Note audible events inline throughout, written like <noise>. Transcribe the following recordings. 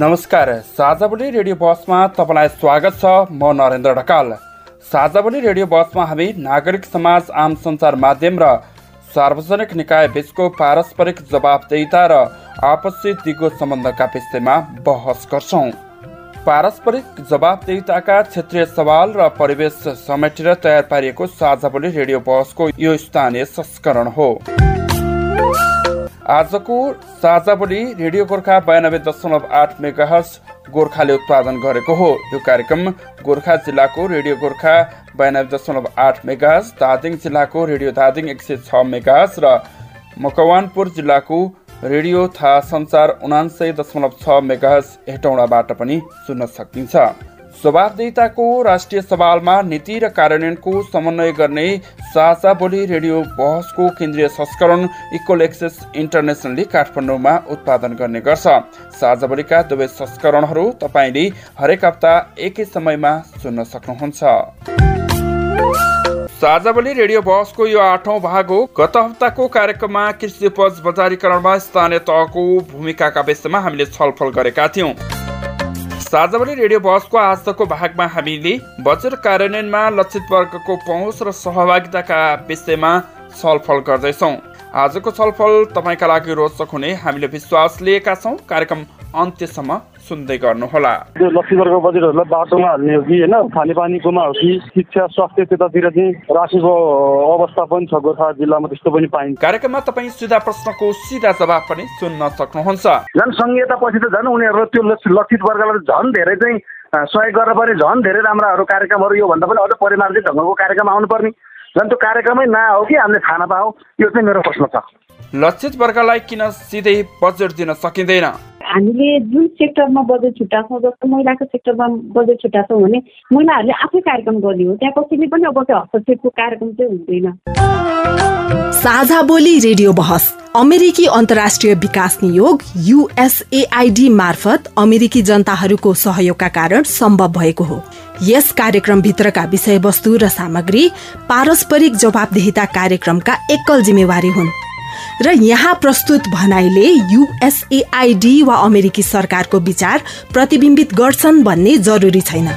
नमस्कार साझाबोली रेडियो बसमा तपाईँलाई स्वागत छ। म नरेन्द्र ढकाल। साझाबोली रेडियो बसमा हामी नागरिक समाज आम सञ्चार माध्यम र सार्वजनिक निकाय बीचको पारस्परिक जवाबदेहिता र आपसी दिगो सम्बन्धका विषयमा बहस गर्छौँ। पारस्परिक जवाबदेहिताका क्षेत्रीय सवाल र परिवेश समेटेर तयार पारिएको साझाबोली रेडियो बहसको यो स्थानीय संस्करण हो। आजको साझा बोली रेडियो गोर्खा बयानब्बे दशमलव आठ मेगाहज गोर्खाले उत्पादन गरेको हो। यो कार्यक्रम गोर्खा जिल्लाको रेडियो गोर्खा बयानब्बे दशमलव आठ मेगाहज धादिङ जिल्लाको रेडियो धादिङ एक सय छ मेगाहज र मकवानपुर जिल्लाको रेडियो था संचार उनान्सय दशमलव छ मेगाहज हेटौँडाबाट पनि सुन्न सकिन्छ। जवाबदेताको राष्ट्रिय सवालमा नीति र कार्यान्वयनको समन्वय गर्ने साझा बोली रेडियो बहसको केन्द्रीय संस्करण इक्वल एक्सेस इन्टरनेसनलले काठमाडौँमा उत्पादन गर्ने गर्छ। साझा बोलीका दुवै संस्करणहरू तपाईँले हरेक हप्ता एकै समयमा सुन्न सक्नुहुन्छ। साझावली रेडियो बहसको यो आठौं भाग हो। गत हप्ताको कार्यक्रममा कृषि उपज बजारीकरणमा स्थानीय तहको भूमिकाका विषयमा हामीले छलफल गरेका थियौँ। साझावली रेडियो बसको आजको भागमा हामीले बजेट कार्यान्वयनमा लक्षित वर्गको पहुँच र सहभागिताका विषयमा छलफल गर्दैछौँ। आजको छलफल तपाईँका लागि रोचक हुने हामीले विश्वास लिएका छौँ। कार्यक्रम अन्त्यसम्म सुन्दै गर्नुहोला। त्यो लक्ष्मीवर्गको बजेटहरूलाई बाटोमा हाल्ने हो कि होइन? खानेपानीकोमा हो कि शिक्षा स्वास्थ्य त्यतातिर चाहिँ राखेको अवस्था पनि छ गोर्खा जिल्लामा त्यस्तो पनि पाइन्छ। कार्यक्रममा तपाईँ सिधा प्रश्नको सिधा जवाब पनि सुन्न सक्नुहुन्छ। झन् सङ्घीयतापछि त झन् उनीहरू त्यो लक्षित वर्गलाई झन् धेरै चाहिँ सहयोग गरेर पनि झन् धेरै राम्राहरू कार्यक्रमहरू योभन्दा पनि अझ परिमार्जित ढङ्गको कार्यक्रम आउनुपर्ने। झन् त्यो कार्यक्रमै नआऊ कि हामीले थाहा पाऊ यो चाहिँ मेरो प्रश्न छ। लक्षित वर्गलाई किन सिधै बजेट दिन सकिँदैन? हामीले जुन सेक्टरमा बजेट छुट्याएको जस्तो महिलाको सेक्टरमा बजेट छुट्याएको भने महिलाहरूले आफै कार्यक्रम गर्ने हो त्यहाँ कसैले पनि अब त्यो हस्तक्षेपको कार्यक्रम चाहिँ हुँदैन। साझा बोली रेडियो बहस अमेरिकी अन्तर्राष्ट्रिय विकास नियोग युएसएआईडी मार्फत अमेरिकी जनताहरूको सहयोगका कारण सम्भव भएको हो। यस कार्यक्रमभित्रका विषयवस्तु र सामग्री पारस्परिक जवाबदेहिता कार्यक्रमका एकल जिम्मेवारी हुन्। र यहाँ प्रस्तुत भनाइले युएसएआईडी वा अमेरिकी सरकारको विचार प्रतिबिम्बित गर्छन् भन्ने जरुरी छैन।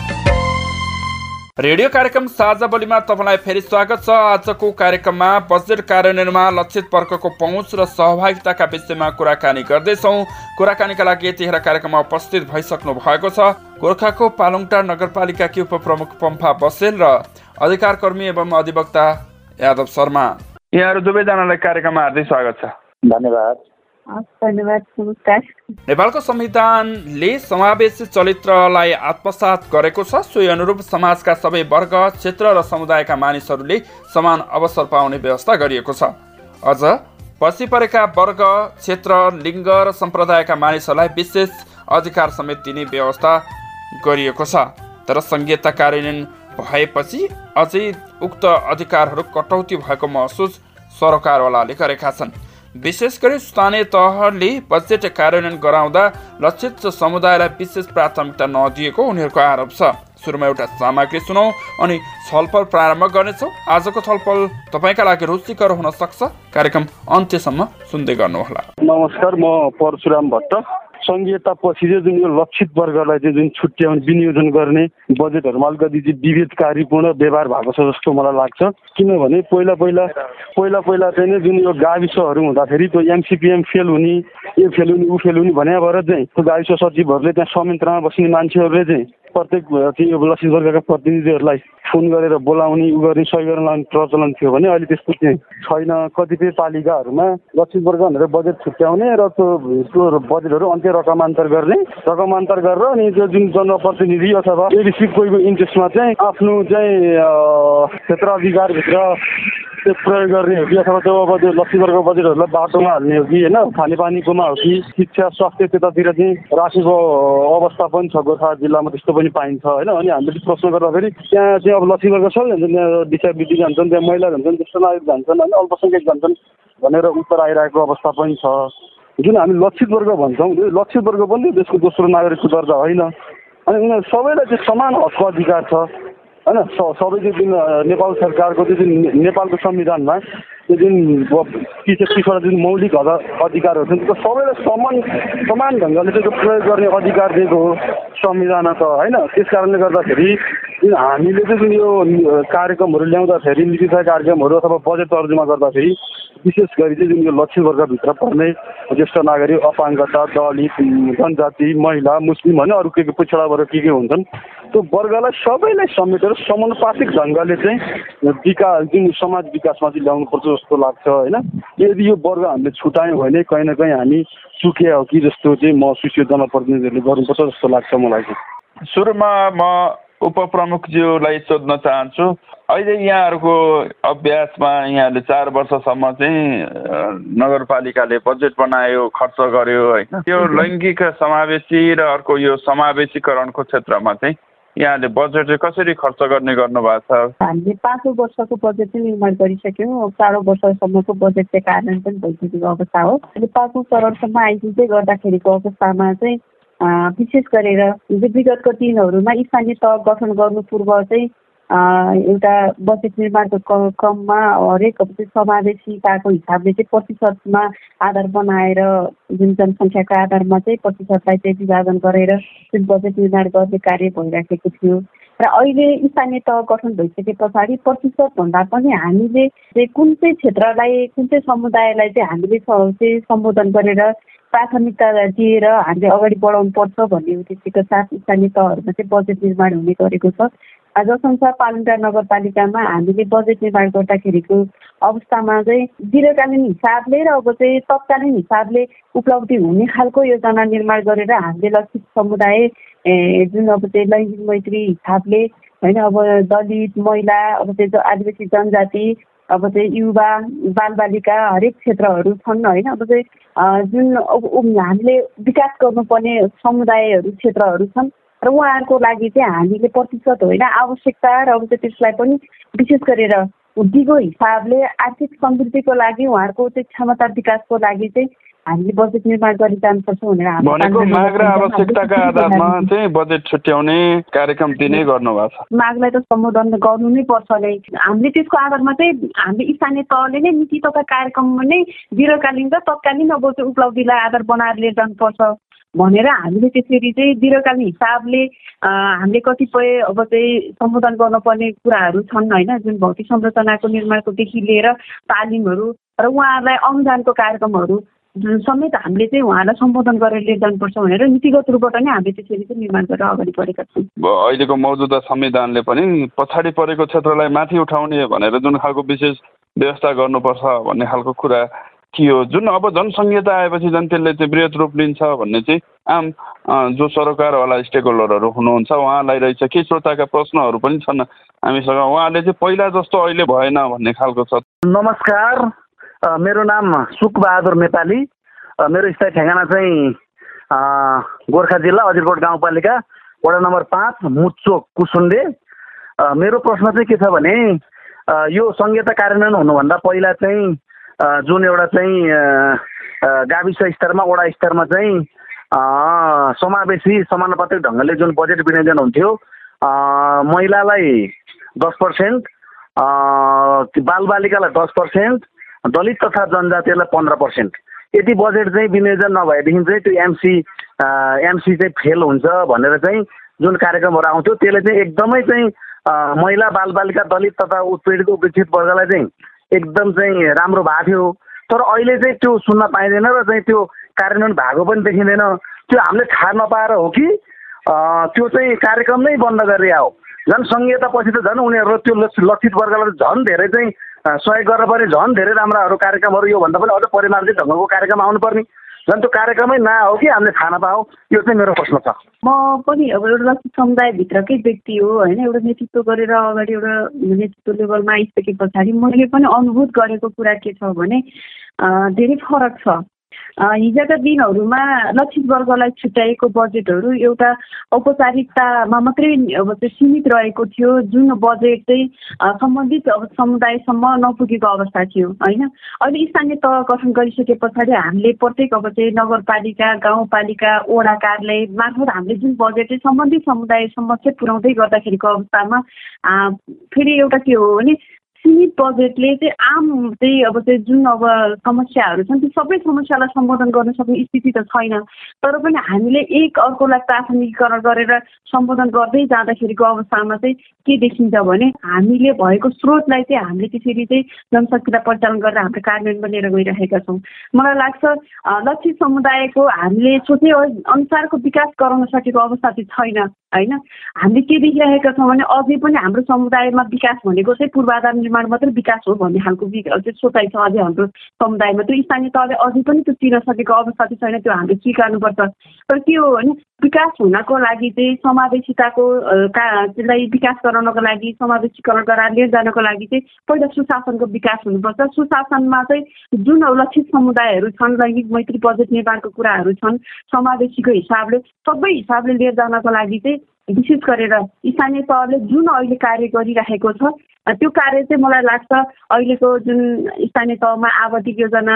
रेडियो कार्यक्रम साझा बोलीमा तपाईँलाई फेरि स्वागत छ। आजको कार्यक्रममा बजेट कार्यान्वयनमा लक्षित वर्गको पहुँच र सहभागिताका विषयमा कुराकानी गर्दैछौ। कुराकानीका लागि यतिखेर कार्यक्रममा उपस्थित भइसक्नु भएको छ। गोर्खाको पालुङटा नगरपालिकाकी उपप्रमुख पम्फा बसेल र अधिकार कर्मी एवं अधिवक्ता यादव शर्मा। यहाँहरू दुवैजनालाई कार्यक्रममा हार्दिक स्वागत छ। धन्यवाद। नेपालको संविधानले समावेशी चरित्रलाई आत्मसात गरेको छ। सोही अनुरूप समाजका सबै वर्ग क्षेत्र र समुदायका मानिसहरूले समान अवसर पाउने व्यवस्था गरिएको छ। अझ पछि परेका वर्ग क्षेत्र लिङ्ग र सम्प्रदायका मानिसहरूलाई विशेष अधिकार समेत दिने व्यवस्था गरिएको छ। तर सङ्घीयता कार्यान्वयन भएपछि अझै उक्त अधिकारहरू कटौती भएको महसुस सरकारवालाले गरेका छन्। विशेष गरी स्थानीय तहले बजेट कार्यान्वयन गराउँदा लक्षित समुदायलाई विशेष प्राथमिकता नदिएको उनीहरूको आरोप छ। सुरुमा एउटा सामग्री सुनौ अनि छलफल प्रारम्भ गर्नेछौँ। आजको छलफल तपाईँका लागि रुचिकर हुन सक्छ। कार्यक्रम अन्त्यसम्म सुन्दै गर्नुहोला। नमस्कार म परशुराम भट्ट। सङ्घीयतापछि चाहिँ जुन यो लक्षित वर्गलाई चाहिँ जुन छुट्याउने विनियोजन गर्ने बजेटहरूमा अलिकति चाहिँ विभेदकारीपूर्ण व्यवहार भएको छ जस्तो मलाई लाग्छ। किनभने पहिला पहिला पहिला पहिला चाहिँ जुन यो गाविसहरू हुँदाखेरि त्यो एमसिपिएम फेल हुने ए फेल हुने ऊ फेल हुने भने भएर चाहिँ त्यो गाविस सचिवहरूले त्यहाँ संयन्त्रमा बस्ने मान्छेहरूले चाहिँ प्रत्येक यो लक्षित वर्गका प्रतिनिधिहरूलाई फोन गरेर बोलाउने उ गर्ने सही गर्न लाउने प्रचलन थियो भने अहिले त्यस्तो चाहिँ छैन। कतिपय पालिकाहरूमा लक्षित वर्ग भनेर बजेट छुट्याउने र त्यो त्यो बजेटहरू अन्त्य रकमान्तर गर्ने रकमान्तर गरेर अनि त्यो जुन जनप्रतिनिधि अथवा कोहीको इन्ट्रेस्टमा चाहिँ आफ्नो चाहिँ क्षेत्र अधिकारभित्र त्यो प्रयोग गर्ने हो कि अथवा अब त्यो लक्ष्मीवर्गको बजेटहरूलाई बाटोमा हाल्ने हो कि होइन? खानेपानीकोमा हो कि शिक्षा स्वास्थ्य त्यतातिर चाहिँ राखेको अवस्था पनि छ गोर्खा जिल्लामा त्यस्तो पनि पाइन्छ होइन? अनि हामीले प्रश्न गर्दाखेरि त्यहाँ चाहिँ अब लक्ष्मीवर्ग सबै जान्छन् त्यहाँ डिसाबिलिटी जान्छन् त्यहाँ महिला जान्छन् त्यस्तो नागरिक जान्छन् अनि अल्पसङ्ख्यक जान्छन् भनेर उत्तर आइरहेको अवस्था पनि छ। जुन हामी लक्षित वर्ग भन्छौँ त्यो लक्षित वर्ग पनि देशको दोस्रो नागरिकको दर्जा होइन। अनि उनीहरू सबैलाई चाहिँ समान हकको अधिकार छ। होइन सबैको जुन नेपाल सरकारको त्यो जुन नेपालको संविधानमा त्यो जुन तिसवटा जुन मौलिक अधिकारहरू छन् त्यो सबैलाई समान समान ढङ्गले त्यो प्रयोग गर्ने अधिकार दिएको हो संविधान त होइन? त्यस कारणले गर्दाखेरि हामीले चाहिँ जुन यो कार्यक्रमहरू ल्याउँदाखेरि नीति कार्यक्रमहरू अथवा बजेट तर्जुमा गर्दाखेरि विशेष गरी चाहिँ जुन यो लक्षित वर्गभित्र पर्ने ज्येष्ठ नागरिक अपाङ्गता दलित जनजाति महिला मुस्लिम होइन अरू के के पिछडा वर्ग के के हुन्छन् त्यो वर्गलाई सबैलाई समेटेर समानुपातिक ढङ्गले चाहिँ विकास जुन समाज विकासमा चाहिँ ल्याउनुपर्छ जस्तो लाग्छ होइन यदि यो वर्ग हामीले छुट्यायौँ भने कहीँ न कहीँ हामी चुके हो कि जस्तो चाहिँ महसुस यो जनप्रतिनिधिहरूले गर्नुपर्छ जस्तो लाग्छ मलाई चाहिँ सुरुमा म उपप्रमुखज्यूलाई सोध्न चाहन्छु अहिले यहाँहरूको अभ्यासमा यहाँले चार वर्षसम्म चाहिँ नगरपालिकाले बजेट बनायो खर्च गर्यो होइन त्यो लैङ्गिक समावेशी र अर्को यो समावेशीकरणको क्षेत्रमा चाहिँ यहाँले बजेट चाहिँ कसरी खर्च गर्ने गर्नुभएको छ? हामीले पाँचौँ वर्षको बजेट चाहिँ निर्माण गरिसक्यौँ। चारौँ वर्षसम्मको बजेट चाहिँ कार्यान्वयन पनि भइसकेको अवस्था हो। अहिले पाँचौँ चरणसम्म आइपुग्दै गर्दाखेरिको अवस्थामा चाहिँ विशेष गरेर विगतको दिनहरूमा स्थानीय तह गठन गर्नु पूर्व चाहिँ एउटा बजेट निर्माणको क्रममा हरेक समावेशिताको हिसाबले चाहिँ प्रतिशतमा आधार बनाएर जुन जनसङ्ख्याको आधारमा चाहिँ प्रतिशतलाई चाहिँ विभाजन गरेर जुन बजेट निर्माण गर्ने कार्य भइराखेको थियो। र अहिले स्थानीय तह गठन भइसके पछाडि प्रतिशतभन्दा पनि हामीले चाहिँ कुन चाहिँ क्षेत्रलाई कुन चाहिँ समुदायलाई चाहिँ हामीले चाहिँ सम्बोधन गरेर प्राथमिकता दिएर हामीले अगाडि बढाउनु पर्छ भन्ने उद्देश्यको साथ स्थानीय तहहरूमा चाहिँ बजेट निर्माण हुने गरेको छ। जसअनुसार पालिका नगरपालिकामा हामीले बजेट निर्माण गर्दाखेरिको अवस्थामा चाहिँ दीर्घकालीन हिसाबले र अब चाहिँ तत्कालीन हिसाबले उपलब्धि हुने खालको योजना निर्माण गरेर हामीले लक्षित समुदाय जुन अब चाहिँ लैङ्गिक मैत्री हिसाबले होइन अब दलित महिला अब चाहिँ आदिवासी जनजाति अब चाहिँ युवा बालबालिका हरेक क्षेत्रहरू छन् होइन अब चाहिँ जुन हामीले विकास गर्नुपर्ने समुदायहरू क्षेत्रहरू छन् र उहाँहरूको लागि चाहिँ हामीले प्रतिशत होइन आवश्यकता र अब चाहिँ त्यसलाई पनि विशेष गरेर दिगो हिसाबले आर्थिक समृद्धिको लागि उहाँहरूको चाहिँ क्षमता विकासको लागि चाहिँ हामीले बजेट निर्माण गरी जानुपर्छ भनेर भनेको माग र आवश्यकताका आधारमा चाहिँ बजेट छुट्याउने कार्यक्रम दिने गर्नुभएको छ। मागलाई त सम्बोधन गर्नु नै पर्छ नै। हामीले त्यसको आधारमा चाहिँ हामीले स्थानीय तहले नै नीति तथा कार्यक्रममा नै दीर्घकालीन र तत्कालीन अब चाहिँ उपलब्धिलाई आधार बनाएर लिएर जानुपर्छ। भनेर हामीले त्यसरी चाहिँ दीर्घकालीन हिसाबले हामीले कतिपय अब चाहिँ सम्बोधन गर्नुपर्ने कुराहरू छन् होइन? जुन भौतिक संरचनाको निर्माणकोदेखि लिएर तालिमहरू र उहाँहरूलाई अनुदानको कार्यक्रमहरू समेत हामीले चाहिँ उहाँलाई सम्बोधन गरेर लिएर जानुपर्छ भनेर नीतिगत रूपबाट नै हामीले त्यसरी चाहिँ निर्माण गरेर अगाडि बढेका छौँ। अहिलेको मौजुदा संविधानले पनि पछाडि परेको क्षेत्रलाई माथि उठाउने भनेर जुन खालको विशेष व्यवस्था गर्नुपर्छ भन्ने खालको कुरा थियो। जुन अब जनसङ्घीयता आएपछि झन् त्यसले चाहिँ वृहत रूप लिन्छ भन्ने चाहिँ आम जो सरकारवाला स्टेक होल्डरहरू हुनुहुन्छ उहाँलाई रहेछ केही श्रोताका प्रश्नहरू पनि छन्। हामीसँग उहाँले चाहिँ पहिला जस्तो अहिले भएन भन्ने खालको छ। नमस्कार। मेरो नाम सुकबहादुर नेपाली। मेरो स्थायी ठेगाना चाहिँ गोर्खा जिल्ला अजिरकोट गाउँपालिका वडा नम्बर पाँच मुचोक कुसुन्डे। मेरो प्रश्न चाहिँ के छ भने यो संहिता कार्यान्वयन हुनुभन्दा पहिला चाहिँ जुन एउटा चाहिँ गाविस स्तरमा वडा स्तरमा चाहिँ समावेशी समानुपातिक ढङ्गले जुन बजेट विनियोजन हुन्थ्यो महिलालाई दस पर्सेन्ट बालबालिकालाई दस पर्सेन्ट दलित तथा जनजातिलाई पन्ध्र पर्सेन्ट। यदि बजेट चाहिँ विनियोजन नभएदेखि चाहिँ त्यो एमसी एमसी चाहिँ फेल हुन्छ भनेर चाहिँ जुन कार्यक्रमहरू आउँथ्यो त्यसले चाहिँ एकदमै चाहिँ महिला बालबालिका दलित तथा उत्पीडित उपेक्षित वर्गलाई चाहिँ एकदम चाहिँ राम्रो भएको थियो। तर अहिले चाहिँ त्यो सुन्न पाइँदैन र चाहिँ त्यो कार्यान्वयन भएको पनि देखिँदैन। त्यो हामीले थाहा नपाएर हो कि? त्यो चाहिँ कार्यक्रम नै बन्द गरेर हो। झन् सङ्घीयतापछि त झन् उनीहरू त्यो लक्षित वर्गलाई झन् धेरै चाहिँ सहयोग गरेर पनि झन् धेरै राम्राहरू कार्यक्रमहरू योभन्दा पनि अझ परिमार्जित ढङ्गको कार्यक्रम आउनुपर्ने। झन् त्यो कार्यक्रमै नआऊ कि हामीले थाहा नपाऊ यो चाहिँ मेरो प्रश्न छ। म पनि अब एउटा समुदायभित्रकै व्यक्ति हो होइन एउटा नेतृत्व गरेर अगाडि एउटा नेतृत्व लेभलमा आइसके पछाडि मैले पनि अनुभूत गरेको कुरा के छ भने धेरै फरक छ। हिजोका दिनहरूमा लक्षित वर्गलाई छुट्याएको बजेटहरू एउटा औपचारिकतामा मात्रै अब चाहिँ सीमित रहेको थियो। जुन बजेट चाहिँ सम्बन्धित अब समुदायसम्म नपुगेको अवस्था थियो होइन? अहिले स्थानीय तह गठन गरिसके पछाडि हामीले प्रत्येक अब चाहिँ नगरपालिका गाउँपालिका वडा कार्यालय मार्फत हामीले जुन बजेट चाहिँ सम्बन्धित समुदायसम्म चाहिँ पुर्याउँदै गर्दाखेरिको अवस्थामा फेरि एउटा के हो भने सीमित बजेटले चाहिँ आम चाहिँ अब चाहिँ जुन अब समस्याहरू छन् ती सबै समस्यालाई सम्बोधन गर्न सक्ने स्थिति त छैन। तर पनि हामीले एक अर्कोलाई प्राथमिकीकरण गरेर सम्बोधन गर्दै जाँदाखेरिको अवस्थामा चाहिँ के देखिन्छ भने हामीले भएको स्रोतलाई चाहिँ हामीले त्यसरी चाहिँ जनशक्तिलाई परिचालन गरेर हाम्रो कार्यान्वयनमा लिएर गइरहेका छौँ। मलाई लाग्छ लक्षित समुदायको हामीले सोचे अनुसारको विकास गराउन सकेको अवस्था चाहिँ छैन होइन? हामीले के देखिरहेका छौँ भने अझै पनि हाम्रो समुदायमा विकास भनेको चाहिँ पूर्वाधार निर्माण मात्रै विकास हो भन्ने खालको चाहिँ सोचाइ छ अझै हाम्रो समुदायमा। त्यो स्थानीय तहले अझै पनि त्यो चिन्न सकेको अवस्था चाहिँ छैन त्यो हामीले स्वीकार्नुपर्छ। तर के हो भने विकास हुनको लागि चाहिँ समावेशिताको त्यसलाई विकास गराउनको लागि समावेशीकरण गराएर लिएर जानको लागि चाहिँ पहिला सुशासनको विकास हुनुपर्छ। सुशासनमा चाहिँ जुन लक्षित समुदायहरू छन् लैङ्गिक मैत्री बजेट निर्माणको कुराहरू छन् समावेशीको हिसाबले सबै हिसाबले लिएर जानको लागि चाहिँ विशेष गरेर स्थानीय तहले जुन अहिले कार्य गरिरहेको छ त्यो कार्य चाहिँ मलाई लाग्छ अहिलेको जुन स्थानीय तहमा आवधिक योजना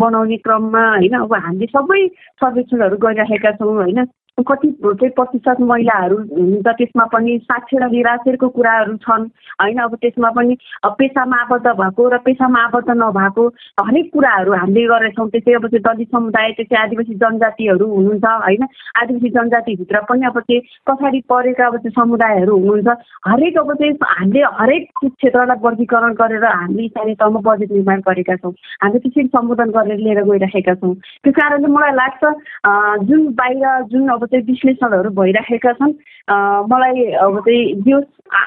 बनाउने क्रममा होइन अब हामीले सबै सर्वेक्षणहरू गरिरहेका छौँ होइन। कति चाहिँ प्रतिशत महिलाहरू हुन्छ त्यसमा पनि साक्षर निराशरको कुराहरू छन्। होइन अब त्यसमा पनि पेसामा आबद्ध भएको र पेसामा आबद्ध नभएको हरेक कुराहरू हामीले गरेछौँ त्यसै अब चाहिँ दलित समुदाय त्यसै आदिवासी जनजातिहरू हुनुहुन्छ होइन? आदिवासी जनजातिभित्र पनि अब चाहिँ पछाडि परेका अब चाहिँ समुदायहरू हुनुहुन्छ। हरेक अब चाहिँ हामीले हरेक क्षेत्रलाई वर्गीकरण गरेर हामीले स्थानीय तहमा बजेट निर्माण गरेका छौँ। हामीले त्यसरी सम्बोधन गरेर लिएर गइरहेका छौँ। त्यो कारणले मलाई लाग्छ जुन बाहिर जुन अब अब चाहिँ विश्लेषणहरू भइरहेका छन्। मलाई अब चाहिँ जो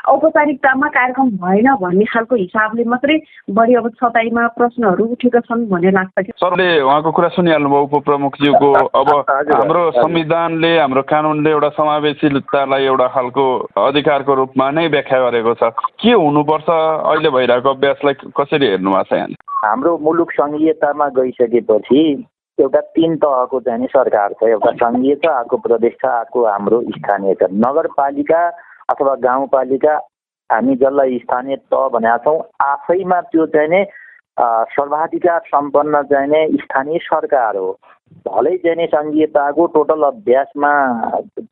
औपचारिकतामा कार्यक्रम भएन भन्ने खालको हिसाबले मात्रै बढी अब सताइमा प्रश्नहरू उठेका छन् भन्ने लाग्छ कि सरले उहाँको कुरा सुनिहाल्नुभयो उपप्रमुखज्यूको अब हाम्रो संविधानले हाम्रो कानुनले एउटा समावेशितालाई एउटा खालको अधिकारको रूपमा नै व्याख्या गरेको छ। के हुनुपर्छ? अहिले भइरहेको अभ्यासलाई कसरी हेर्नु भएको छ यहाँले हाम्रो मुलुक सङ्घीयतामा गइसकेपछि एउटा तिन तहको चाहिँ सरकार छ एउटा सङ्घीय छ अर्को प्रदेश छ अर्को हाम्रो स्थानीय छ। नगरपालिका अथवा गाउँपालिका हामी जसलाई स्थानीय तह भनेका छौँ आफैमा त्यो चाहिँ नि सर्वाधिकार सम्पन्न चाहिँ नै स्थानीय सरकार हो। भलै चाहिँ नि सङ्घीयताको टोटल अभ्यासमा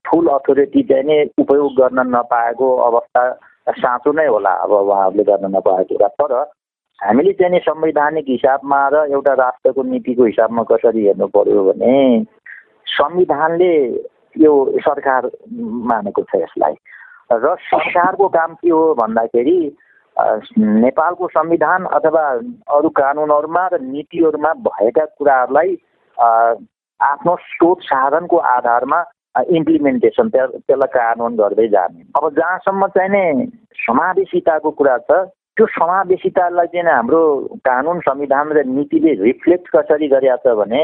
फुल अथोरिटी चाहिँ नि उपयोग गर्न नपाएको अवस्था साँचो नै होला अब उहाँहरूले गर्न नपाएको कुरा तर हामीले चाहिँ संवैधानिक हिसाबमा र एउटा राष्ट्रको नीतिको हिसाबमा कसरी हेर्नु पर्यो भने संविधानले यो सरकार मानेको छ यसलाई। र सरकारको काम के हो भन्दाखेरि नेपालको संविधान अथवा अरू कानुनहरूमा र नीतिहरूमा भएका कुराहरूलाई आफ्नो स्रोत साधनको आधारमा इम्प्लिमेन्टेसन त्यसलाई कार्यान्वयन गर्दै जाने। अब जहाँसम्म चाहिँ नि समावेशिताको कुरा छ त्यो समावेशितालाई चाहिँ हाम्रो कानुन संविधान र नीतिले रिफ्लेक्ट कसरी गरेका छ भने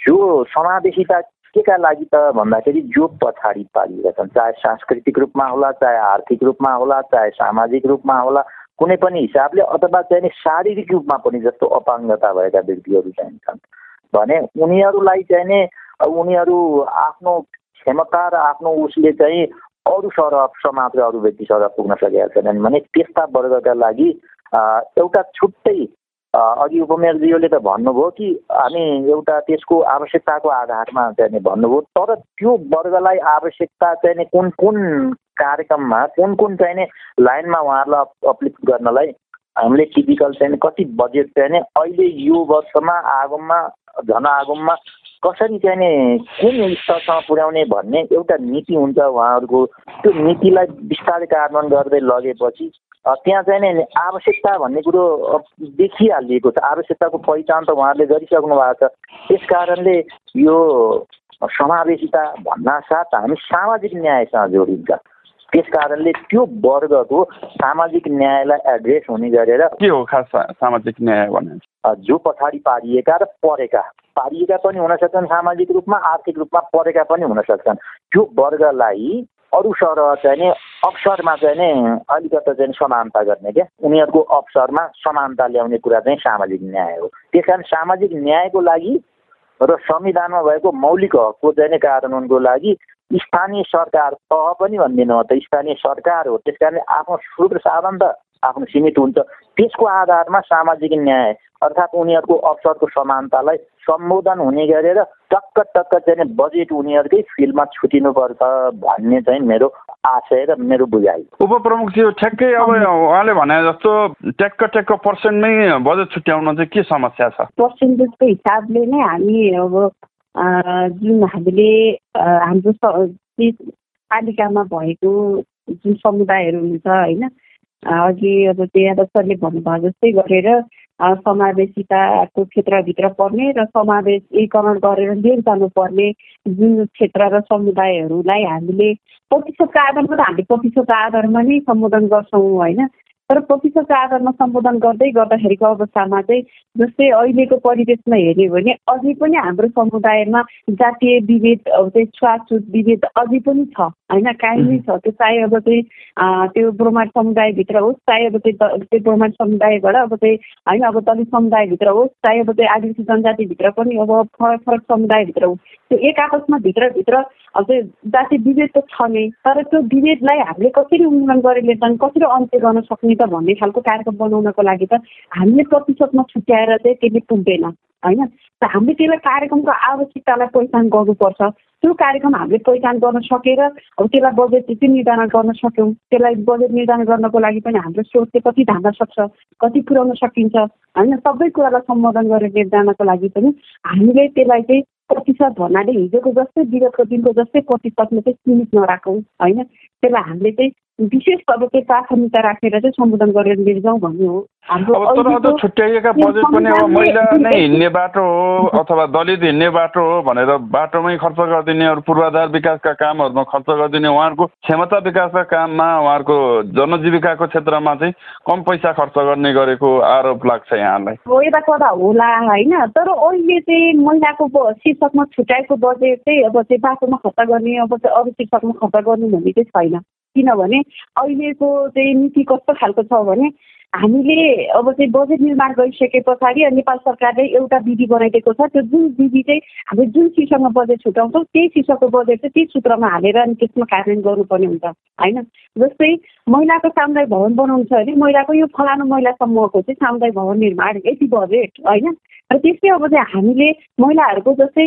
जो समावेशिता के का लागि त भन्दाखेरि जो पछाडि पारिएका छन् चाहे सांस्कृतिक रूपमा होला चाहे आर्थिक रूपमा होला चाहे सामाजिक रूपमा होला कुनै पनि हिसाबले अथवा चाहिँ शारीरिक रूपमा पनि जस्तो अपाङ्गता भएका व्यक्तिहरू चाहिँ छन्। भने उनीहरूलाई चाहिँ नि उनीहरू आफ्नो क्षमता र आफ्नो उसले चाहिँ अरू सरह समाज र अरू व्यक्ति सरह पुग्न सकेका छैनन् भने त्यस्ता वर्गका लागि एउटा छुट्टै अघि उपमेयरज्यूले त भन्नुभयो कि हामी एउटा त्यसको आवश्यकताको आधारमा चाहिँ भन्नुभयो तर त्यो वर्गलाई आवश्यकता चाहिँ कुन कुन कार्यक्रममा कुन कुन चाहिँ लाइनमा उहाँहरूलाई अपलिफ्ट गर्नलाई हामीले टिपिकल चाहिँ कति बजेट चाहिँ अहिले यो वर्षमा आगममा झन आगममा कसरी चाहिँ नि कुन स्तरसम्म पुर्याउने भन्ने एउटा नीति हुन्छ उहाँहरूको। त्यो नीतिलाई बिस्तारै कार्यान्वयन गर्दै लगेपछि त्यहाँ चाहिँ नि आवश्यकता भन्ने कुरो देखिहालिएको छ। आवश्यकताको पहिचान त उहाँहरूले गरिसक्नु भएको छ। त्यस कारणले यो समावेशिता भन्नासाथ हामी सामाजिक न्यायसँग जोडिन्छ। त्यस कारणले त्यो वर्गको सामाजिक न्यायलाई एड्रेस हुने गरेर के हो खास सामाजिक न्याय भने जो पछाडि पारिएका र परेका पारिएका पनि हुन सक्छन् सामाजिक रूपमा आर्थिक रूपमा पढेका पनि हुन सक्छन्। त्यो वर्गलाई अरू सरह चाहिँ नि अवसरमा चाहिँ नि अलिकति चाहिँ समानता गर्ने क्या उनीहरूको अवसरमा समानता ल्याउने कुरा चाहिँ सामाजिक न्याय हो। त्यस कारण सामाजिक न्यायको लागि र संविधानमा भएको मौलिक हकको चाहिँ कानुनको लागि स्थानीय सरकार तह पनि भनिदिनु त स्थानीय सरकार हो। त्यस कारणले आफ्नो स्रोत साधन त आफ्नो सीमित हुन्छ। त्यसको आधारमा सामाजिक न्याय अर्थात् उनीहरूको अवसरको समानतालाई सम्बोधन हुने गरेर टक्क टक्क चाहिँ बजेट उनीहरूकै फिल्डमा छुटिनुपर्छ भन्ने चाहिँ मेरो आशय र मेरो बुझाइ। उपप्रमुखज्यू ठ्याक्कै अब उहाँले भने जस्तो ट्याक्क ट्याक्क पर्सेन्टमै बजेट छुट्याउन चाहिँ के समस्या छ? पर्सेन्टेजको हिसाबले नै हामी अब जुन हामीले हाम्रो पालिकामा भएको जुन समुदायहरू हुन्छ होइन अघि अब यादव सरले भन्नुभयो जस्तै गरेर समावेशिताको क्षेत्रभित्र पर्ने र समावेशीकरण गरेर लिएर जानुपर्ने जुन क्षेत्र र समुदायहरूलाई हामीले प्रतिशतको आधारमा त हामीले प्रतिशतको आधारमा नै सम्बोधन गर्छौँ होइन? तर प्रतिशतको आधारमा सम्बोधन गर्दै गर्दाखेरिको अवस्थामा चाहिँ जस्तै अहिलेको परिवेशमा हेऱ्यो भने अझै पनि हाम्रो समुदायमा जातीय विभेद चाहिँ छुवाछुत विभेद अझै पनि छ होइन? कायमै छ। त्यो चाहे अब चाहिँ त्यो ब्रोमाट समुदायभित्र होस् चाहे अब चाहिँ त्यो ब्रोमाट समुदायबाट अब चाहिँ होइन? अब दलित समुदायभित्र होस् चाहे अब चाहिँ आदिवासी जनजातिभित्र पनि अब फरक फरक समुदायभित्र होस् त्यो एक आपसमा भित्रभित्र अब चाहिँ जाति विभेद त छ नै तर त्यो विभेदलाई हामीले कसरी उन्मूलन गरेर चाहिँ कसरी अन्त्य गर्न सक्ने त भन्ने खालको कार्यक्रम बनाउनको लागि त हामीले प्रतिशतमा छुट्याएर चाहिँ त्यसले पुग्दैन होइन? हामीले त्यसलाई कार्यक्रमको आवश्यकतालाई पहिचान गर्नुपर्छ। त्यो कार्यक्रम हामीले पहिचान गर्न सकेर अब त्यसलाई बजेट चाहिँ निर्धारण गर्न सक्यौँ त्यसलाई बजेट निर्धारण गर्नको लागि पनि हाम्रो स्रोत चाहिँ कति धान्न सक्छ कति पुर्याउन सकिन्छ होइन? सबै कुरालाई सम्बोधन गरेर जानको लागि पनि हामीले त्यसलाई चाहिँ प्रतिशत भन्नाले हिजोको जस्तै विगतको दिनको जस्तै प्रतिशतमा चाहिँ सीमित नराखौँ होइन? त्यसलाई हामीले चाहिँ विशेष अब चाहिँ प्राथमिकता राखेर चाहिँ सम्बोधन गरेर लिएर जाउँ भन्ने हो। अब छुट्याइएका बजेट पनि अब महिला नै हिँड्ने बाटो हो अथवा दलित हिँड्ने बाटो हो भनेर बाटोमै खर्च गरिदिने अरू पूर्वाधार विकासका कामहरूमा खर्च गरिदिने उहाँहरूको क्षमता विकासका काममा उहाँहरूको जनजीविकाको क्षेत्रमा चाहिँ कम पैसा खर्च गर्ने गरेको आरोप लाग्छ यहाँलाई। हो यता कता होला होइन? तर अहिले चाहिँ महिलाको शीर्षकमा छुट्याएको बजेट चाहिँ अब चाहिँ बाटोमा खर्च गर्ने अब चाहिँ अरू शीर्षकमा खर्च गर्ने भन्ने चाहिँ छैन। किनभने अहिलेको चाहिँ नीति कस्तो खालको छ भने हामीले अब चाहिँ बजेट निर्माण गरिसके पछाडि नेपाल सरकारले एउटा विधि बनाइदिएको छ। त्यो जुन विधि चाहिँ हामीले जुन शीर्षकमा बजेट छुट्याउँछौँ त्यही शीर्षकको बजेट चाहिँ त्यही सूत्रमा हालेर अनि त्यसमा कार्यान्वयन गर्नुपर्ने हुन्छ होइन? जस्तै महिलाको सामुदायिक भवन बनाउनु छ भने महिलाको यो फलानु महिला समूहको चाहिँ सामुदायिक भवन निर्माण यति बजेट होइन? र त्यस्तै अब चाहिँ हामीले महिलाहरूको जस्तै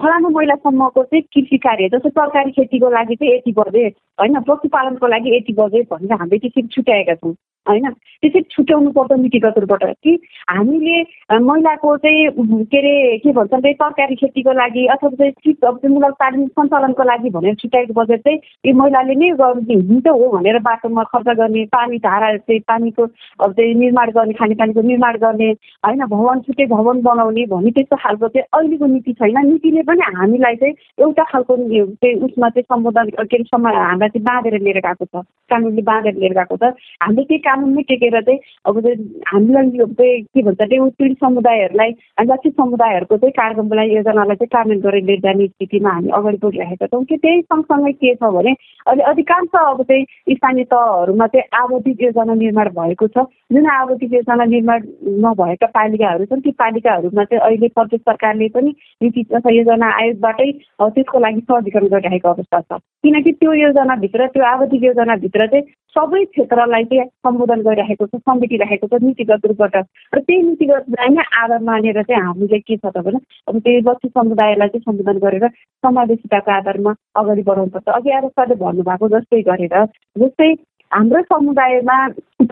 फलानु महिला समूहको चाहिँ कृषि कार्य जस्तै तरकारी खेतीको लागि चाहिँ यति बजेट होइन पशुपालनको लागि यति बजेट भनेर हामीले त्यसरी छुट्याएका छौँ। होइन? त्यसरी छुट्याउनु पर्छ नीतिगत रूपबाट कि हामीले महिलाको चाहिँ के अरे के भन्छ भने तरकारी खेतीको लागि अथवा चाहिँ चाहिँ मूलक तालिम सञ्चालनको लागि भनेर छुट्याएको बजेट चाहिँ यो महिलाले नै हुन्छ हो भनेर बाटोमा खर्च गर्ने पानी धारा चाहिँ पानीको अब चाहिँ निर्माण गर्ने खानेपानीको निर्माण गर्ने होइन? भवन छुट्टै भवन बनाउने भन्ने त्यस्तो खालको चाहिँ अहिलेको नीति छैन। नीतिले पनि हामीलाई चाहिँ एउटा खालको चाहिँ उसमा चाहिँ सम्बोधन के अरे हामीलाई चाहिँ बाँधेर लिएर गएको छ। कानुनले बाँधेर लिएर गएको छ। हामीले त्यही कानुनमै टेकेर चाहिँ अब चाहिँ हामीलाई चाहिँ के भन्छ त्यो पीडित समुदायहरूलाई लक्षित समुदायहरूको चाहिँ कार्यक्रमलाई योजनालाई चाहिँ कार्यान्वयन गरेर लिएर जाने स्थितिमा हामी अगाडि बढिरहेका छौँ। कि त्यही सँगसँगै के छ भने अहिले अधिकांश अब चाहिँ स्थानीय तहहरूमा चाहिँ आवधिक योजना निर्माण भएको छ। जुन आवधिक योजना निर्माण नभएका पालिकाहरू छन् ती पालिकाहरूमा चाहिँ अहिले प्रदेश सरकारले पनि नीति तथा योजना आयोगबाटै त्यसको लागि सहजीकरण गरिरहेको अवस्था छ। किनकि त्यो योजनाभित्र त्यो आवधिक योजनाभित्र चाहिँ सबै क्षेत्रलाई चाहिँ सम्बोधन गरिरहेको छ समेटिरहेको छ नीतिगत रूपबाट। र त्यही नीतिगतलाई नै आधार मानेर चाहिँ हामीले के छ त भने अब त्यही बस्ती समुदायलाई चाहिँ सम्बोधन गरेर समावेशिताको आधारमा अगाडि बढाउनुपर्छ। अघि आएर सरले भन्नुभएको जस्तै गरेर जस्तै हाम्रो समुदायमा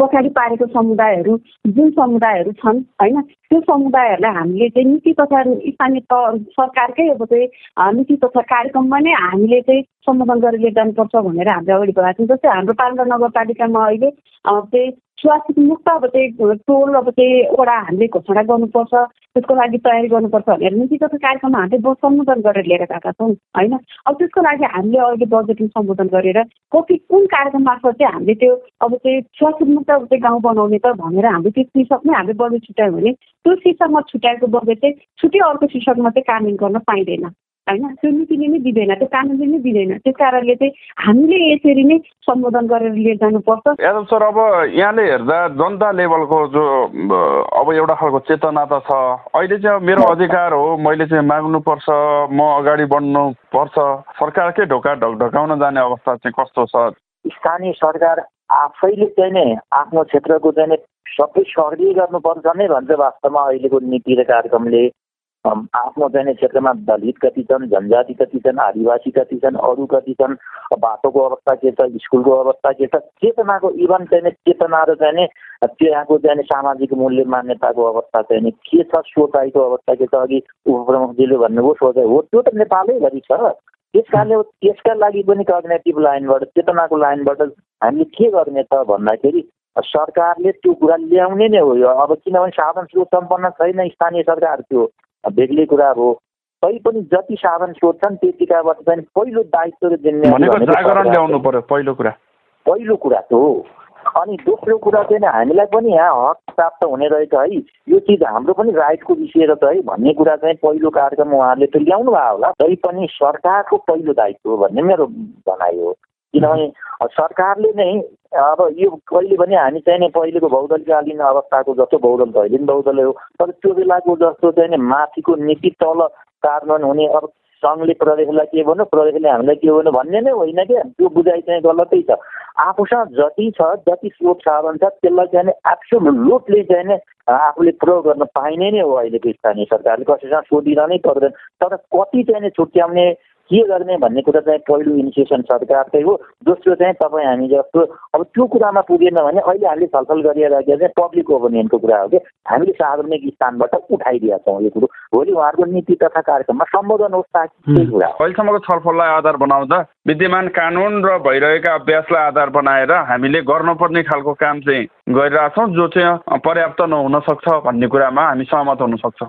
पछाडि पारेको समुदायहरू जुन समुदायहरू छन् होइन त्यो समुदायहरूलाई हामीले चाहिँ नीति तथा स्थानीय त सरकारकै अब चाहिँ नीति तथा कार्यक्रममा नै हामीले चाहिँ सम्बोधन गरेर जानुपर्छ भनेर हामीले अगाडि बढाएको छौँ। जस्तै हाम्रो पाल्पा नगरपालिकामा अहिले चाहिँ छुवाछुत मुक्त अब चाहिँ टोल अब चाहिँ वडा हामीले घोषणा गर्नुपर्छ त्यसको लागि तयारी गर्नुपर्छ भनेर नीतिगत कार्यक्रममा हामीले सम्बोधन गरेर लिएर गएका छौँ होइन? अब त्यसको लागि हामीले अहिले बजेटिङ सम्बोधन गरेर कति कुन कार्यक्रम मार्फत चाहिँ हामीले त्यो अब चाहिँ छुवाछुत मुक्त अब चाहिँ गाउँ बनाउने त भनेर हामीले त्यो शीर्षकमै हामीले बजेट छुट्यायो भने त्यो शीर्षकमा छुट्याएको बजेट चाहिँ छुट्टै अर्को शीर्षकमा चाहिँ कार्यान्वयन गर्न पाइँदैन। होइन? त्यो नीतिले नै दिँदैन त्यो कानुनले नै दिँदैन। त्यस कारणले चाहिँ हामीले यसरी नै सम्बोधन गरेर लिएर जानुपर्छ। यादव सर अब यहाँले हेर्दा जनता लेभलको जो अब एउटा खालको चेतना त छ। अहिले चाहिँ मेरो अधिकार हो मैले चाहिँ माग्नुपर्छ म अगाडि बढ्नु पर्छ सरकारकै ढोका ढकढकाउन जाने अवस्था चाहिँ कस्तो छ? स्थानीय सरकार आफैले चाहिँ नै आफ्नो क्षेत्रको चाहिँ नै सबै सहरी गर्नुपर्छ नै भन्छ वास्तवमा अहिलेको नीति र कार्यक्रमले। आफ्नो चाहिँ क्षेत्रमा दलित कति छन् जनजाति कति छन् आदिवासी कति छन् अरू कति छन् बाटोको अवस्था के छ स्कुलको अवस्था के छ चेतनाको इभन चाहिँ चेतना र चाहिँ त्यहाँको चाहिँ सामाजिक मूल्य मान्यताको अवस्था चाहिँ के छ सोचाइको अवस्था के छ अघि उपप्रमुखजीले भन्नुभयो सोचाइ हो त्यो त नेपालैभरि छ। त्यस कारणले त्यसका लागि पनि कग्नेटिभ लाइनबाट चेतनाको लाइनबाट हामीले के गर्ने त भन्दाखेरि सरकारले त्यो कुरा ल्याउने नै हो यो। अब किनभने साधन स्रोत सम्पन्न छैन स्थानीय सरकार त्यो बेग्लै कुरा हो पनि जति साधन स्रोत छन् त्यतिकाबाट चाहिँ पहिलो दायित्व र जिम्मेवारी ल्याउनु पर्यो पहिलो कुरा। पहिलो कुरा त हो। अनि दोस्रो कुरा चाहिँ हामीलाई पनि यहाँ हक प्राप्त हुने रहेछ है। यो चिज हाम्रो पनि राइटको विषय रहेछ है भन्ने कुरा चाहिँ पहिलो कार्यक्रम उहाँहरूले त ल्याउनु भयो होला। तै पनि सरकारको पहिलो दायित्व हो भन्ने मेरो भनाइ हो। किनभने सरकारले नै अब यो कहिले पनि हामी चाहिँ नि पहिलेको भौगोलिककालीन अवस्थाको जस्तो भौगोल त अहिले पनि भौगोलै हो तर त्यो बेलाको जस्तो चाहिँ नि माथिको नीति तल कार्यान्वयन हुने अब सङ्घले प्रदेशलाई के भन्नु प्रदेशले हामीलाई के भन्नु भन्ने नै होइन क्या त्यो बुझाइ चाहिँ गलतै छ। आफूसँग जति छ जति स्रोत साधन छ त्यसलाई चाहिँ नि लोटले चाहिँ नि आफूले प्रयोग गर्न पाइने नै हो अहिलेको स्थानीय सरकारले। कसैसँग सोधिरहनै पर्दैन। तर कति चाहिँ नि छुट्याउने के गर्ने भन्ने कुरा चाहिँ पहिलो इनिसिएसन सरकारकै हो दोस्रो चाहिँ तपाईँ हामी जस्तो अब त्यो कुरामा पुगेन भने अहिले हामीले छलफल गरिरहेको चाहिँ पब्लिक ओपिनियनको कुरा हो कि हामीले सार्वजनिक स्थानबाट उठाइदिएका छौँ यो कुरो। भोलि उहाँहरूको नीति तथा कार्यक्रममा सम्बोधन होस् ताकि कुरा अहिलेसम्मको छलफललाई आधार बनाउँदा विद्यमान कानुन र भइरहेका अभ्यासलाई आधार बनाएर हामीले गर्नुपर्ने खालको काम चाहिँ गरिरहेछौँ जो चाहिँ पर्याप्त नहुन सक्छ भन्ने कुरामा हामी सहमत हुन सक्छौँ।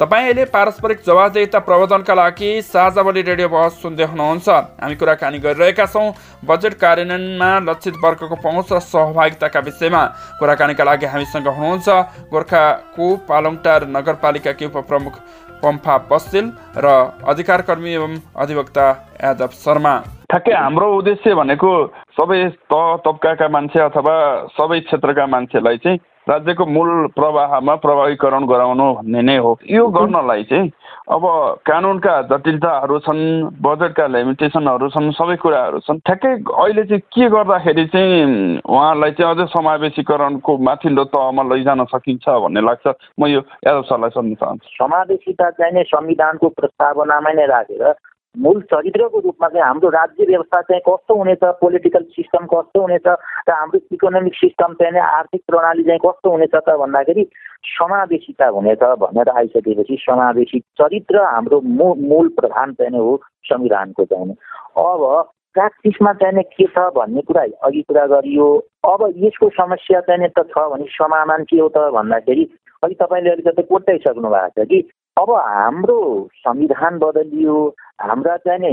तपाईँ अहिले पारस्परिक जवाबदेता प्रबन्धनका लागि साझावली रेडियो बहस सुन्दै हुनुहुन्छ। हामी कुराकानी गरिरहेका छौँ। बजेट कार्यान्वयनमा लक्षित वर्गको पहुँच र सहभागिताका विषयमा कुराकानीका लागि हामीसँग हुनुहुन्छ गोर्खाको पालङटार नगरपालिकाकी उपप्रमुख पम्फा बस्तेल र अधिकार कर्मी एवं अधिवक्ता यादव शर्मा। ठ्याक्कै हाम्रो उद्देश्य भनेको सबै त तब्काका मान्छे अथवा सबै क्षेत्रका मान्छेलाई चाहिँ राज्यको मूल प्रवाहमा प्रभावीकरण गराउनु भन्ने नै हो। यो गर्नलाई चाहिँ अब कानुनका जटिलताहरू छन् बजेटका लिमिटेसनहरू छन् सबै कुराहरू छन्। ठ्याक्कै अहिले चाहिँ के गर्दाखेरि चाहिँ उहाँलाई चाहिँ अझै समावेशीकरणको माथिल्लो तहमा लैजान सकिन्छ भन्ने लाग्छ? म यो यादव सरलाई सोध्न चाहन्छु। समावेशिता चाहिँ नै संविधानको प्रस्तावनामा नै राखेर मूल चरित्रको रूपमा चाहिँ हाम्रो राज्य व्यवस्था चाहिँ कस्तो हुनेछ पोलिटिकल सिस्टम कस्तो हुनेछ र हाम्रो इकोनोमिक सिस्टम चाहिँ आर्थिक प्रणाली चाहिँ कस्तो हुनेछ त भन्दाखेरि समावेशिता हुनेछ भनेर आइसकेपछि समावेशी चरित्र हाम्रो मूल प्रधान चाहिँ हो संविधानको चाहिँ अब प्र्याक्टिसमा चाहिने के छ भन्ने कुरा अघि कुरा गरियो। अब यसको समस्या चाहिने त छ भने समाधान के हो त भन्दाखेरि अघि तपाईँले अलिकति कोट्याइसक्नु भएको छ कि अब हाम्रो संविधान बदलियो हाम्रा चाहिने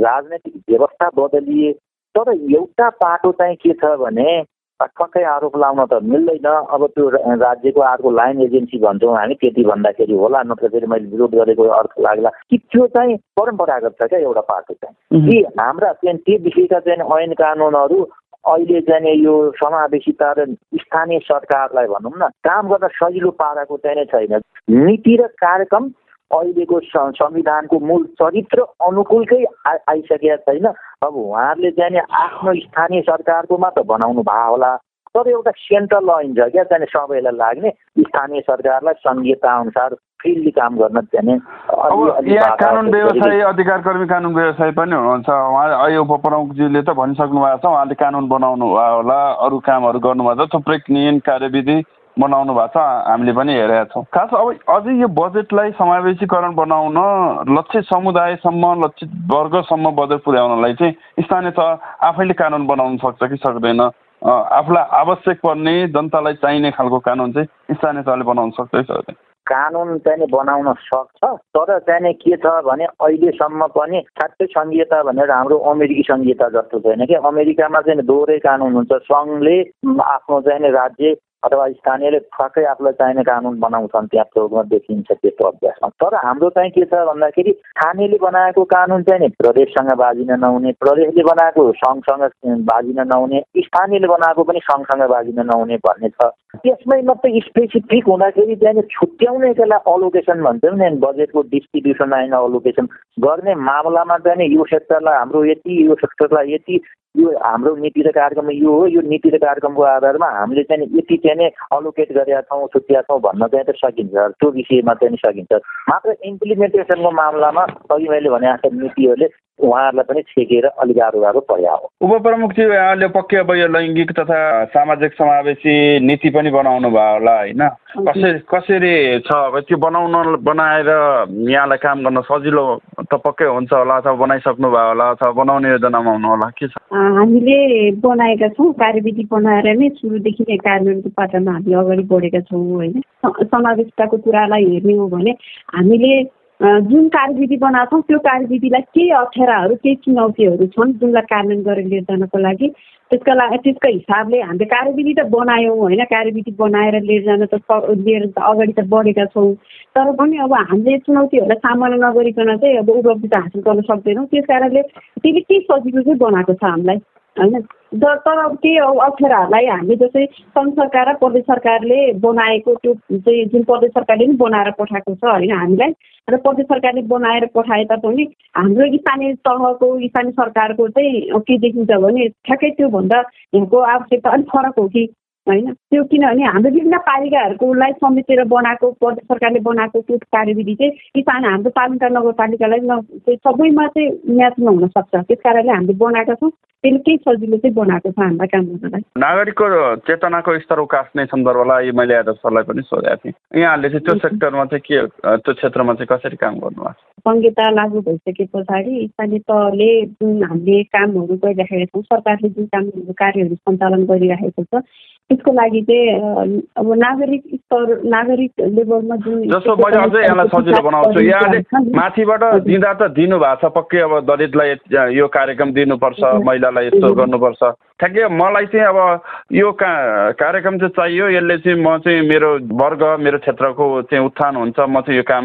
राजनैतिक व्यवस्था बदलिए तर एउटा पाटो चाहिँ के छ भने ठक्कै आरोप लाउन त मिल्दैन। अब त्यो राज्यको अर्को लाइन एजेन्सी भन्छौँ हामी त्यति भन्दाखेरि होला नत्र फेरि मैले विरोध गरेको अर्थ लाग्ला। कि त्यो चाहिँ परम्परागत छ क्या एउटा पाटो चाहिँ। कि हाम्रा चाहिँ त्यो विषयका चाहिँ ऐन कानुनहरू अहिले चाहिँ यो समावेशिता र स्थानीय सरकारलाई भनौँ न काम गर्न सजिलो पाराको चाहिँ छैन। नीति र कार्यक्रम अहिलेको संविधानको मूल चरित्र अनुकूलकै आइसकेका छैन। अब उहाँहरूले चाहिँ आफ्नो स्थानीय सरकारको मात्र बनाउनु भयो होला। तर एउटा सेन्ट्रल लाइन छ क्या चाहिँ सबैलाई लाग्ने। स्थानीय सरकारलाई अनुसार फ्रिली काम गर्न चाहिँ यहाँ कानुन व्यवसायी अधिकार कर्मी कानुन व्यवसायी पनि हुनुहुन्छ। उहाँ अहिले उपप्रमुखजीले त भनिसक्नु भएको छ उहाँले कानुन बनाउनु भयो होला अरू कामहरू गर्नुभएको छ थुप्रै नियम कार्यविधि बनाउनु भएको छ हामीले पनि हेरेका छौँ। खास अब अझै यो बजेटलाई समावेशीकरण बनाउन लक्षित समुदायसम्म लक्षित वर्गसम्म बजेट पुर्याउनलाई चाहिँ स्थानीय तह आफैले कानुन बनाउन सक्छ कि सक्दैन? आफूलाई आवश्यक पर्ने जनतालाई चाहिने खालको कानुन चाहिँ स्थानीय तहले बनाउन सक्छ कि सक्दैन? कानुन चाहिँ बनाउन सक्छ तर चाहिँ के छ भने अहिलेसम्म पनि ठ्याक्कै सङ्घीयता भनेर हाम्रो अमेरिकी सङ्घीयता जस्तो छैन कि अमेरिकामा चाहिँ दोहोरै कानुन हुन्छ। सङ्घले आफ्नो चाहिँ राज्य अथवा स्थानीयले ठक्कै आफूलाई चाहिने कानुन बनाउँछन् त्यहाँ प्रयोगमा देखिन्छ त्यस्तो अभ्यासमा। तर हाम्रो चाहिँ के छ भन्दाखेरि स्थानीयले बनाएको कानुन चाहिँ नि प्रदेशसँग बाजिन नहुने प्रदेशले बनाएको सङ्घसँग बाजिन नहुने स्थानीयले बनाएको पनि सङ्घसँग बाजिन नहुने भन्ने छ। त्यसमै मात्रै स्पेसिफिक हुँदाखेरि चाहिँ छुट्याउने त्यसलाई अलोकेसन भन्छौँ नि बजेटको डिस्ट्रिब्युसन आइन अलोकेसन गर्ने मामलामा चाहिँ यो सेक्टरलाई हाम्रो यति यो सेक्टरलाई यति यो हाम्रो नीति र कार्यक्रम यो हो यो नीति र कार्यक्रमको आधारमा हामीले चाहिँ यति चाहिँ नै अलोकेट गरेका छौँ छुट्टिया छौँ भन्न चाहिँ त सकिन्छ। त्यो विषयमा चाहिँ सकिन्छ। मात्र इम्प्लिमेन्टेसनको मामलामा अघि मैले भने जस्तो नीतिहरूले उहाँहरूलाई पनि छेकेर अलिक गाह्रो गाह्रो पर्या हो। उपप्रमुखजी यहाँले पक्कै अब यो लैङ्गिक तथा सामाजिक समावेशी नीति पनि बनाउनु भयो होला होइन? कसरी कसरी छ? अब त्यो बनाउन बनाएर यहाँलाई काम गर्न सजिलो त पक्कै हुन्छ होला अथवा बनाइसक्नु भयो होला अथवा बनाउने योजनामा हुनु होला के छ? हामीले बनाएका छौँ कार्यविधि बनाएर नै सुरुदेखि नै कार्यान्वयनको पाटोमा हामी अगाडि बढेका छौँ होइन? समावेशताको कुरालाई हेर्ने हो भने हामीले जुन कार्यविधि बनाएको छौँ त्यो कार्यविधिलाई केही अप्ठ्याराहरू केही चुनौतीहरू छन् जुनलाई कार्यान्वयन गरेर लिएर जानको लागि। त्यसका लागि त्यसको हिसाबले हामीले कार्यविधि त बनायौँ होइन? कार्यविधि बनाएर लिएर जान त लिएर अगाडि त बढेका छौँ। तर पनि अब हामीले चुनौतीहरूलाई सामना नगरिकन चाहिँ अब उपलब्धि त हासिल गर्न सक्दैनौँ। त्यस कारणले त्यसले केही सजिलो चाहिँ बनाएको छ हामीलाई। होइन? तर केही अप्ठ्याराहरूलाई हामी जस्तै सङ्घ सरकार र प्रदेश सरकारले बनाएको त्यो चाहिँ जुन प्रदेश सरकारले पनि बनाएर पठाएको छ होइन हामीलाई? र प्रदेश सरकारले बनाएर पठाए तापनि हाम्रो स्थानीय तहको स्थानीय सरकारको चाहिँ के देखिन्छ भने ठ्याक्कै त्योभन्दा यहाँको आवश्यकता अलिक फरक हो कि होइन? त्यो किनभने हाम्रो विभिन्न पालिकाहरूकोलाई समेटेर बनाएको प्रदेश सरकारले बनाएको त्यो कार्यविधि चाहिँ किसान हाम्रो पालिका नगरपालिकालाई न सबैमा चाहिँ म्याच नहुन सक्छ त्यस कारणले हामीले बनाएका छौँ। त्यसले केही सजिलो चाहिँ बनाएको छ हामीलाई काम गर्नलाई नागरिकको चेतनाको स्तर उकास्ने सन्दर्भलाई मैले आज सरलाई पनि सोधेको थिएँ। यहाँहरूले चाहिँ त्यो सेक्टरमा चाहिँ के त्यो क्षेत्रमा चाहिँ कसरी काम गर्नुभएको संहिता लागू भइसके पछाडि स्थानीय तहले जुन हामीले कामहरू गरिराखेका छौँ सरकारले जुन कामहरू कार्यहरू सञ्चालन गरिराखेको छ त्यसको लागि चाहिँ अब नागरिक स्तर नागरिक लेभलमा जुन जस्तो मैले अझै यसलाई सजिलो बनाउँछु। यहाँले माथिबाट दिँदा त दिनु भएको छ पक्कै अब दलितलाई यो कार्यक्रम दिनुपर्छ महिलालाई यस्तो गर्नुपर्छ। ठ्याक्कै मलाई चाहिँ अब यो का कार्यक्रम चाहिँ चाहियो। यसले चाहिँ म चाहिँ मेरो वर्ग मेरो क्षेत्रको चाहिँ उत्थान हुन्छ। म चाहिँ यो काम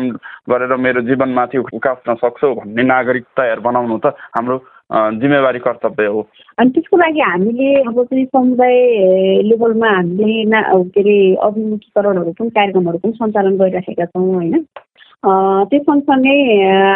गरेर मेरो जीवनमाथि उकास्न सक्छु भन्ने नागरिक तयार बनाउनु त हाम्रो जिम्मेवारी कर्तव्य हो। अनि त्यसको लागि हामीले अब चाहिँ समुदाय लेभलमा हामीले ना के अरे अभिमुखीकरणहरू पनि कार्यक्रमहरू पनि सञ्चालन गरिराखेका छौँ होइन। त्यो सँगसँगै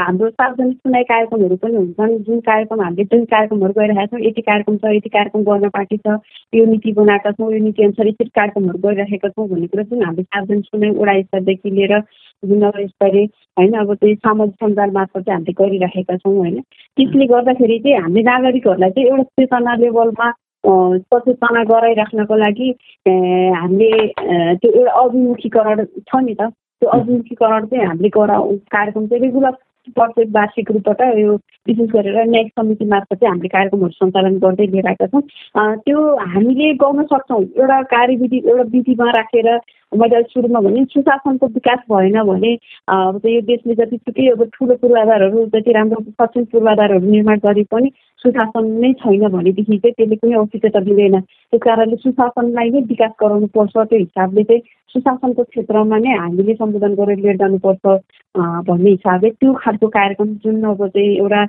हाम्रो सार्वजनिक सुनाइ कार्यक्रमहरू पनि हुन्छन्। जुन कार्यक्रम हामीले जुन कार्यक्रमहरू गरिरहेका छौँ यति कार्यक्रम छ यति कार्यक्रम गर्न बाँकी छ यो नीति बनाएका छौँ यो नीति अनुसार यति कार्यक्रमहरू गरिराखेका छौँ भन्ने कुरा जुन हामीले सार्वजनिक सुनाइ वडा स्तरदेखि लिएर नगर स्तरीय होइन अब त्यही सामाजिक सञ्जाल मार्फत चाहिँ हामीले गरिराखेका छौँ होइन। त्यसले गर्दाखेरि चाहिँ हामीले नागरिकहरूलाई चाहिँ एउटा चेतना लेभलमा सचेतना गराइराख्नको लागि हामीले त्यो एउटा अभिमुखीकरण छ नि त। त्यो अभिमुखीकरण चाहिँ हामीले गराउ कार्यक्रम चाहिँ रेगुलर प्रत्येक वार्षिक रूपबाट यो विशेष गरेर न्यायिक समिति मार्फत चाहिँ हामीले कार्यक्रमहरू सञ्चालन गर्दै लिएर आएका छौँ त्यो हामीले गर्न सक्छौँ। एउटा कार्यविधि एउटा विधिमा राखेर मैले सुरुमा भने सुशासनको विकास भएन भने अब यो देशले जतिसुकै अब ठुलो पूर्वाधारहरू जति राम्रो सक्षम पूर्वाधारहरू निर्माण गरे पनि सुशासन नै छैन भनेदेखि चाहिँ त्यसले कुनै औचित्यता दिँदैन। त्यस कारणले सुशासनलाई नै विकास गराउनु पर्छ त्यो हिसाबले चाहिँ सुशासनको क्षेत्रमा नै हामीले सम्बोधन गरेर लिएर जानुपर्छ भन्ने हिसाबले त्यो खालको कार्यक्रम जुन अब चाहिँ एउटा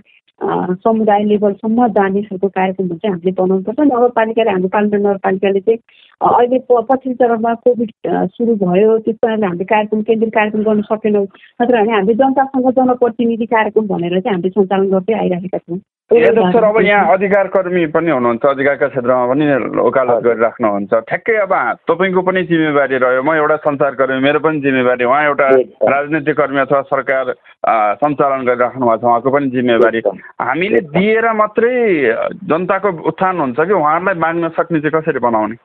समुदाय लेभलसम्म जाने खालको कार्यक्रमहरू चाहिँ हामीले बनाउनुपर्छ। नगरपालिकाले हाम्रो पालिका नगरपालिकाले चाहिँ अहिले पछिल्लो चरणमा कोभिड सुरु भयो। त्यस कारणले हामीले कार्यक्रम केन्द्रित कार्यक्रम गर्न सकेनौँ। नत्र भने हामीले जनतासँग जनप्रतिनिधि कार्यक्रम भनेर चाहिँ हामीले सञ्चालन गर्दै आइरहेका छौँ। सर अब यहाँ अधिकार कर्मी पनि हुनुहुन्छ अधिकारका क्षेत्रमा पनि वकालत गरिराख्नुहुन्छ। ठ्याक्कै अब तपाईँको पनि जिम्मेवारी रह्यो। म एउटा सञ्चारकर्मी मेरो पनि जिम्मेवारी। उहाँ एउटा राजनीतिक कर्मी अथवा सरकार सञ्चालन गरिराख्नु भएको छ उहाँको पनि जिम्मेवारी। हामीले दिएर मात्रै जनताको उत्थान हुन्छ कि उहाँहरूलाई माग्न सक्ने चाहिँ कसरी बनाउने?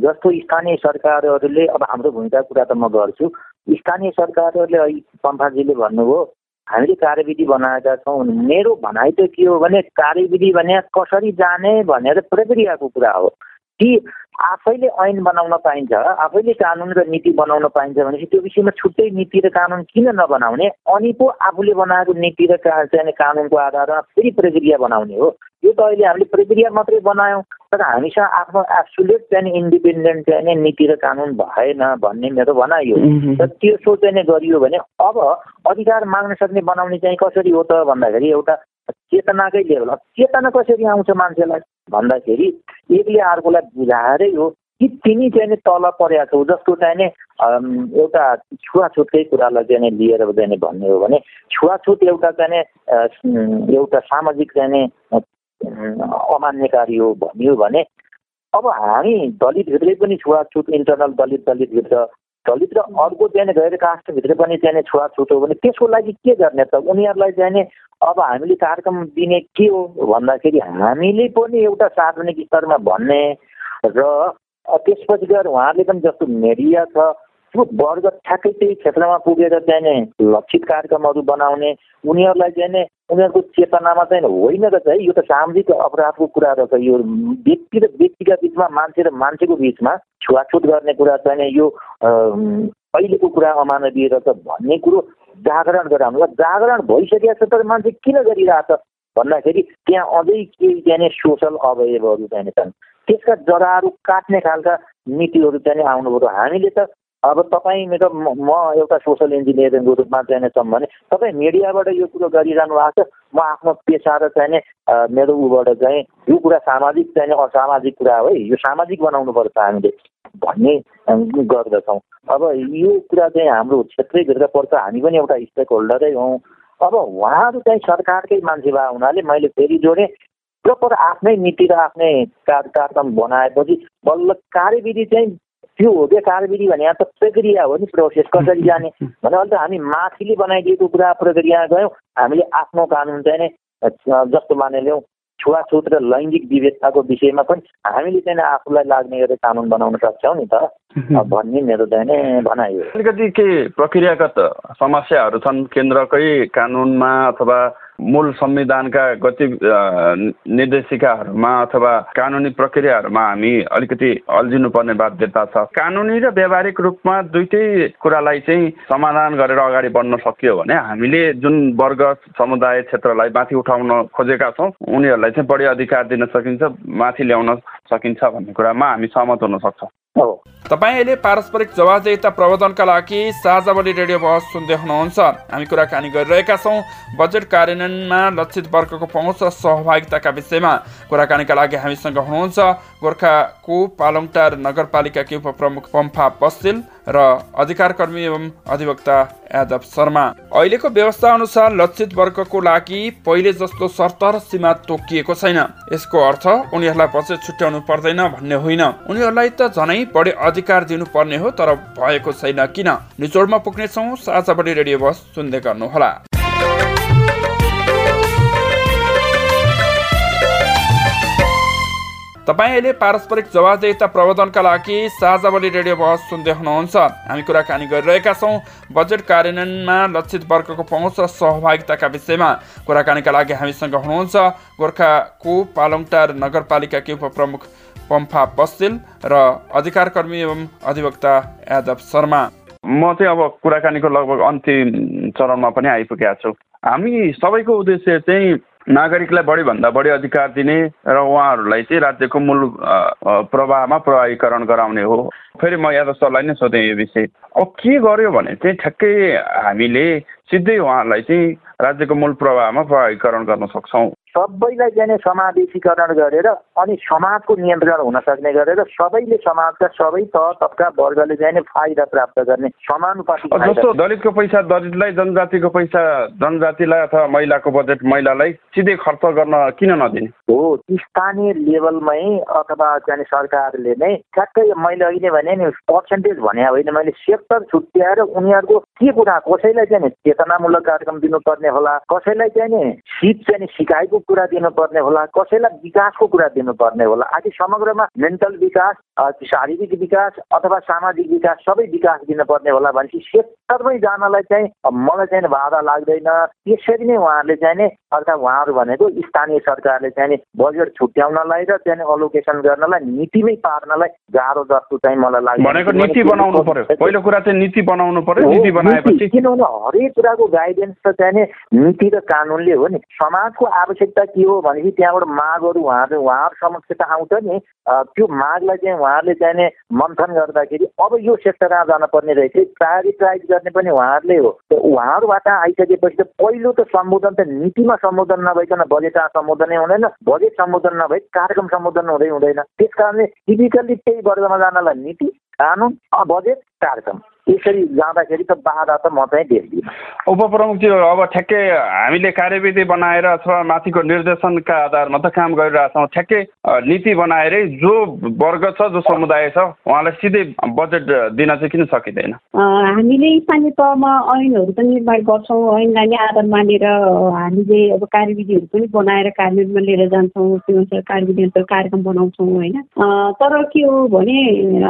जस्तो स्थानीय सरकारहरूले अब हाम्रो भूमिका कुरा त म गर्छु। स्थानीय सरकारहरूले अहिले पम्फाजीले भन्नुभयो हामीले कार्यविधि बनाएका छौँ मेरो भनाइ त के हो भने कार्यविधि भने कसरी जाने भनेर प्रक्रियाको कुरा हो। कि आफैले ऐन बनाउन पाइन्छ आफैले कानुन र नीति बनाउन पाइन्छ भनेपछि त्यो विषयमा छुट्टै नीति र कानुन किन नबनाउने? अनि पो आफूले बनाएको नीति र चाहिँ कानुनको आधारमा फेरि प्रक्रिया बनाउने हो। यो त अहिले हामीले प्रक्रिया मात्रै बनायौँ तर हामीसँग आफ्नो एब्सुलेट चाहिँ इन्डिपेन्डेन्ट चाहिँ नीति र कानुन भएन भन्ने मेरो भनाइ हो। र त्यो चाहिँ गरियो भने अब अधिकार माग्न सक्ने बनाउने चाहिँ कसरी हो त भन्दाखेरि एउटा चेतनाकै लेभल चेतना कसरी आउँछ मान्छेलाई? भन्दाखेरि एकले अर्कोलाई बुझाएरै हो कि तिमी चाहिँ तल परेका छौ जस्तो चाहिँ एउटा छुवाछुतकै कुरालाई चाहिँ लिएर चाहिँ भन्ने हो भने छुवाछुत एउटा चाहिँ एउटा सामाजिक चाहिँ अमान्यकारी हो भनियो भने अब हामी दलितभित्रै पनि छुवाछुत इन्टरनल दलित दलितभित्र दलित र अर्को चाहिँ गैर कास्टभित्र पनि चाहिँ छुवाछुट हो भने त्यसको लागि के गर्ने त? उनीहरूलाई चाहिँ अब हामीले कार्यक्रम दिने के हो भन्दाखेरि हामीले पनि एउटा सार्वजनिक स्तरमा भन्ने र त्यसपछि गएर उहाँहरूले पनि जस्तो मिडिया छ त्यो वर्ग ठ्याक्कै त्यही क्षेत्रमा पुगेर चाहिँ लक्षित कार्यक्रमहरू बनाउने उनीहरूलाई चाहिँ उनीहरूको चेतनामा चाहिँ होइन रहेछ है यो त सामाजिक अपराधको कुरा रहेछ यो व्यक्ति र व्यक्तिका बिचमा मान्छे र मान्छेको बिचमा छुवाछुट गर्ने कुरा चाहिँ यो अहिलेको कुरा अमानवीय रहेछ भन्ने कुरो जागरण गराउनु जागरण भइसकेको छ तर मान्छे किन गरिरहेछ? भन्दाखेरि त्यहाँ अझै केही चाहिँ सोसल अवयवहरू चाहिँ छन्। त्यसका जराहरू काट्ने खालका नीतिहरू चाहिँ आउनु पऱ्यो हामीले त अब तपाईँ मेरो म एउटा सोसल इन्जिनियरिङको रूपमा चाहिँ छौँ भने तपाईँ मिडियाबाट यो कुरो गरिरहनु भएको छ? म आफ्नो पेसा र चाहिँ मेरो उबाट चाहिँ यो कुरा सामाजिक चाहिँ असामाजिक कुरा हो है। यो सामाजिक बनाउनु पर्छ हामीले भन्ने गर्दछौँ। अब यो कुरा चाहिँ हाम्रो क्षेत्रैभित्र पर्छ। हामी पनि एउटा स्टेक होल्डरै हौँ। अब उहाँहरू चाहिँ सरकारकै मान्छे भए हुनाले मैले फेरि जोडेँ। प्रपर आफ्नै नीति र आफ्नै कार्यक्रम बनाएपछि बल्ल कार्यविधि चाहिँ त्यो हो क्या कार्यविधि भने यहाँ त प्रक्रिया हो नि प्रोसेस कसरी जाने? <laughs> भने अहिले त हामी माथिले बनाइदिएको कुरा प्रक्रिया गयौँ। हामीले आफ्नो कानुन चाहिँ नै जस्तो मानेल्यौँ छुवाछुत र लैङ्गिक विवेकताको विषयमा पनि हामीले चाहिँ आफूलाई लाग्ने गरेर कानुन बनाउन सक्छौँ नि त। भन्ने मेरो चाहिँ नै भनाइ हो। अलिकति के प्रक्रियागत समस्याहरू छन् केन्द्रकै कानुनमा अथवा मूल संविधानका गति निर्देशिकाहरूमा अथवा कानुनी प्रक्रियाहरूमा हामी अलिकति अल्झिनुपर्ने बाध्यता छ। कानुनी र व्यावहारिक रूपमा दुइटै कुरालाई चाहिँ समाधान गरेर अगाडि बढ्न सकियो भने हामीले जुन वर्ग समुदाय क्षेत्रलाई माथि उठाउन खोजेका छौँ उनीहरूलाई चाहिँ बढी अधिकार दिन सकिन्छ माथि ल्याउन सकिन्छ भन्ने कुरामा हामी सहमत हुन सक्छौँ। तपाईँ अहिले पारस्परिक जवाबदेता प्रबन्धनका लागि साझावली रेडियो बहस सुन्दै हुनुहुन्छ। हामी कुराकानी गरिरहेका छौँ। बजेट कार्यान्वयनमा लक्षित वर्गको पहुँच र सहभागिताका विषयमा कुराकानीका लागि हामीसँग हुनुहुन्छ गोर्खाको पालङटार नगरपालिकाकी उपप्रमुख पम्फा बस्तिल र अधिकार कर्मी एवं अधिवक्ता यादव शर्मा। अहिलेको व्यवस्था अनुसार लक्षित वर्गको लागि पहिले जस्तो शर्त र सीमा तोकिएको छैन। यसको अर्थ उनीहरूलाई पछि छुट्याउनु पर्दैन भन्ने होइन। उनीहरूलाई त झनै बढी अधिकार दिनुपर्ने हो तर भएको छैन किन? निचोडमा पुग्नेछौँ साझाबडी रेडियो बस सुन्दै गर्नुहोला। तपाईँ अहिले पारस्परिक जवाबदेता प्रबन्धनका लागि साझावली रेडियो बहस सुन्दै हुनुहुन्छ। हामी कुराकानी गरिरहेका छौँ। बजेट कार्यान्वयनमा लक्षित वर्गको पहुँच र सहभागिताका विषयमा कुराकानीका लागि हामीसँग हुनुहुन्छ गोर्खाको पालङटार नगरपालिकाकी उपप्रमुख पम्फा बस्तेल र अधिकारकर्मी एवं अधिवक्ता यादव शर्मा। म चाहिँ अब कुराकानीको लगभग अन्तिम चरणमा पनि आइपुगेका छु। हामी सबैको उद्देश्य चाहिँ नागरिकलाई बढीभन्दा बढी अधिकार दिने र उहाँहरूलाई चाहिँ राज्यको मूल प्रवाहमा प्रभावीकरण गराउने हो। फेरि म यादव सरलाई नै सोधेँ यो विषय। अब के गर्यो भने चाहिँ ठ्याक्कै हामीले सिधै उहाँहरूलाई चाहिँ राज्यको मूल प्रवाहमा प्रभावीकरण गर्न सक्छौँ। सबैलाई चाहिँ समावेशीकरण गरेर अनि समाजको नियन्त्रण हुन सक्ने गरेर सबैले समाजका सबै तह तबका वर्गले चाहिँ फाइदा प्राप्त गर्ने समानुपातिक जस्तो दलितको पैसा दलितलाई जनजातिको पैसा जनजातिलाई अथवा महिलाको बजेट महिलालाई सिधै खर्च गर्न किन नदिने? हो स्थानीय लेभलमै अथवा चाहिँ सरकारले नै ठ्याक्कै मैले अहिले भने नि पर्सेन्टेज भने होइन मैले सेक्टर छुट्याएर उनीहरूको के कुरा कसैलाई चाहिँ चेतनामूलक कार्यक्रम दिनुपर्ने होला कसैलाई चाहिँ नि सिट चाहिँ सिकाइको कुरा दिनुपर्ने होला कसैलाई विकासको कुरा दिनुपर्ने होला। आदि समग्रमा मेन्टल विकास शारीरिक विकास अथवा सामाजिक विकास सबै विकास दिनुपर्ने होला भनेपछि सेक्टरमै जानलाई चाहिँ मलाई चाहिँ बाधा लाग्दैन। त्यसरी नै उहाँहरूले चाहिँ नि अर्थात् उहाँहरू भनेको स्थानीय सरकारले चाहिँ बजेट छुट्याउनलाई र चाहिँ अलोकेसन गर्नलाई नीतिमै पार्नलाई गाह्रो जस्तो चाहिँ मलाई लाग्छ भनेको नीति बनाउनु पर्यो। पहिलो कुरा चाहिँ नीति बनाउनु पर्यो नीति बनाएपछि किनभने हरेक कुराको गाइडेन्स त चाहिँ नीति र कानुनले हो नि। समाजको आवश्यकता के हो भनेपछि त्यहाँबाट मागहरू उहाँहरू उहाँहरू समक्ष त आउँछ नि। त्यो मागलाई चाहिँ उहाँहरूले चाहिँ नि मन्थन गर्दाखेरि अब यो सेक्टरमा जानुपर्ने रहेछ। प्रायोरिटाइज गर्ने पनि उहाँहरूले हो। उहाँहरूबाट आइसकेपछि त पहिलो त सम्बोधन त नीतिमा सम्बोधन नभइकन बजेटमा सम्बोधनै हुँदैन। बजेट सम्बोधन नभई कार्यक्रम सम्बोधन हुँदै हुँदैन। त्यस कारणले टिपिकल्ली त्यही वर्गमा जानलाई नीति कानुन बजेट कार्यक्रम। यसरी जाँदाखेरि त बाधा त म चाहिँ देख्दिनँ। उपप्रमुखज्यू अब ठ्याक्कै हामीले कार्यविधि बनाएर अथवा माथिको निर्देशनका आधारमा त काम गरिरहेछौँ। ठ्याक्कै नीति बनाएरै जो वर्ग छ जो समुदाय छ उहाँलाई सिधै बजेट दिन चाहिँ किन सकिँदैन? हामीले स्थानीय तहमा ऐनहरू पनि निर्माण गर्छौँ। ऐनलाई नै आधार मानेर हामीले अब कार्यविधिहरू पनि बनाएर कार्यान्वयनमा लिएर जान्छौँ। त्यो अनुसार कार्यविधि अनुसार कार्यक्रम बनाउँछौँ होइन? तर के हो भने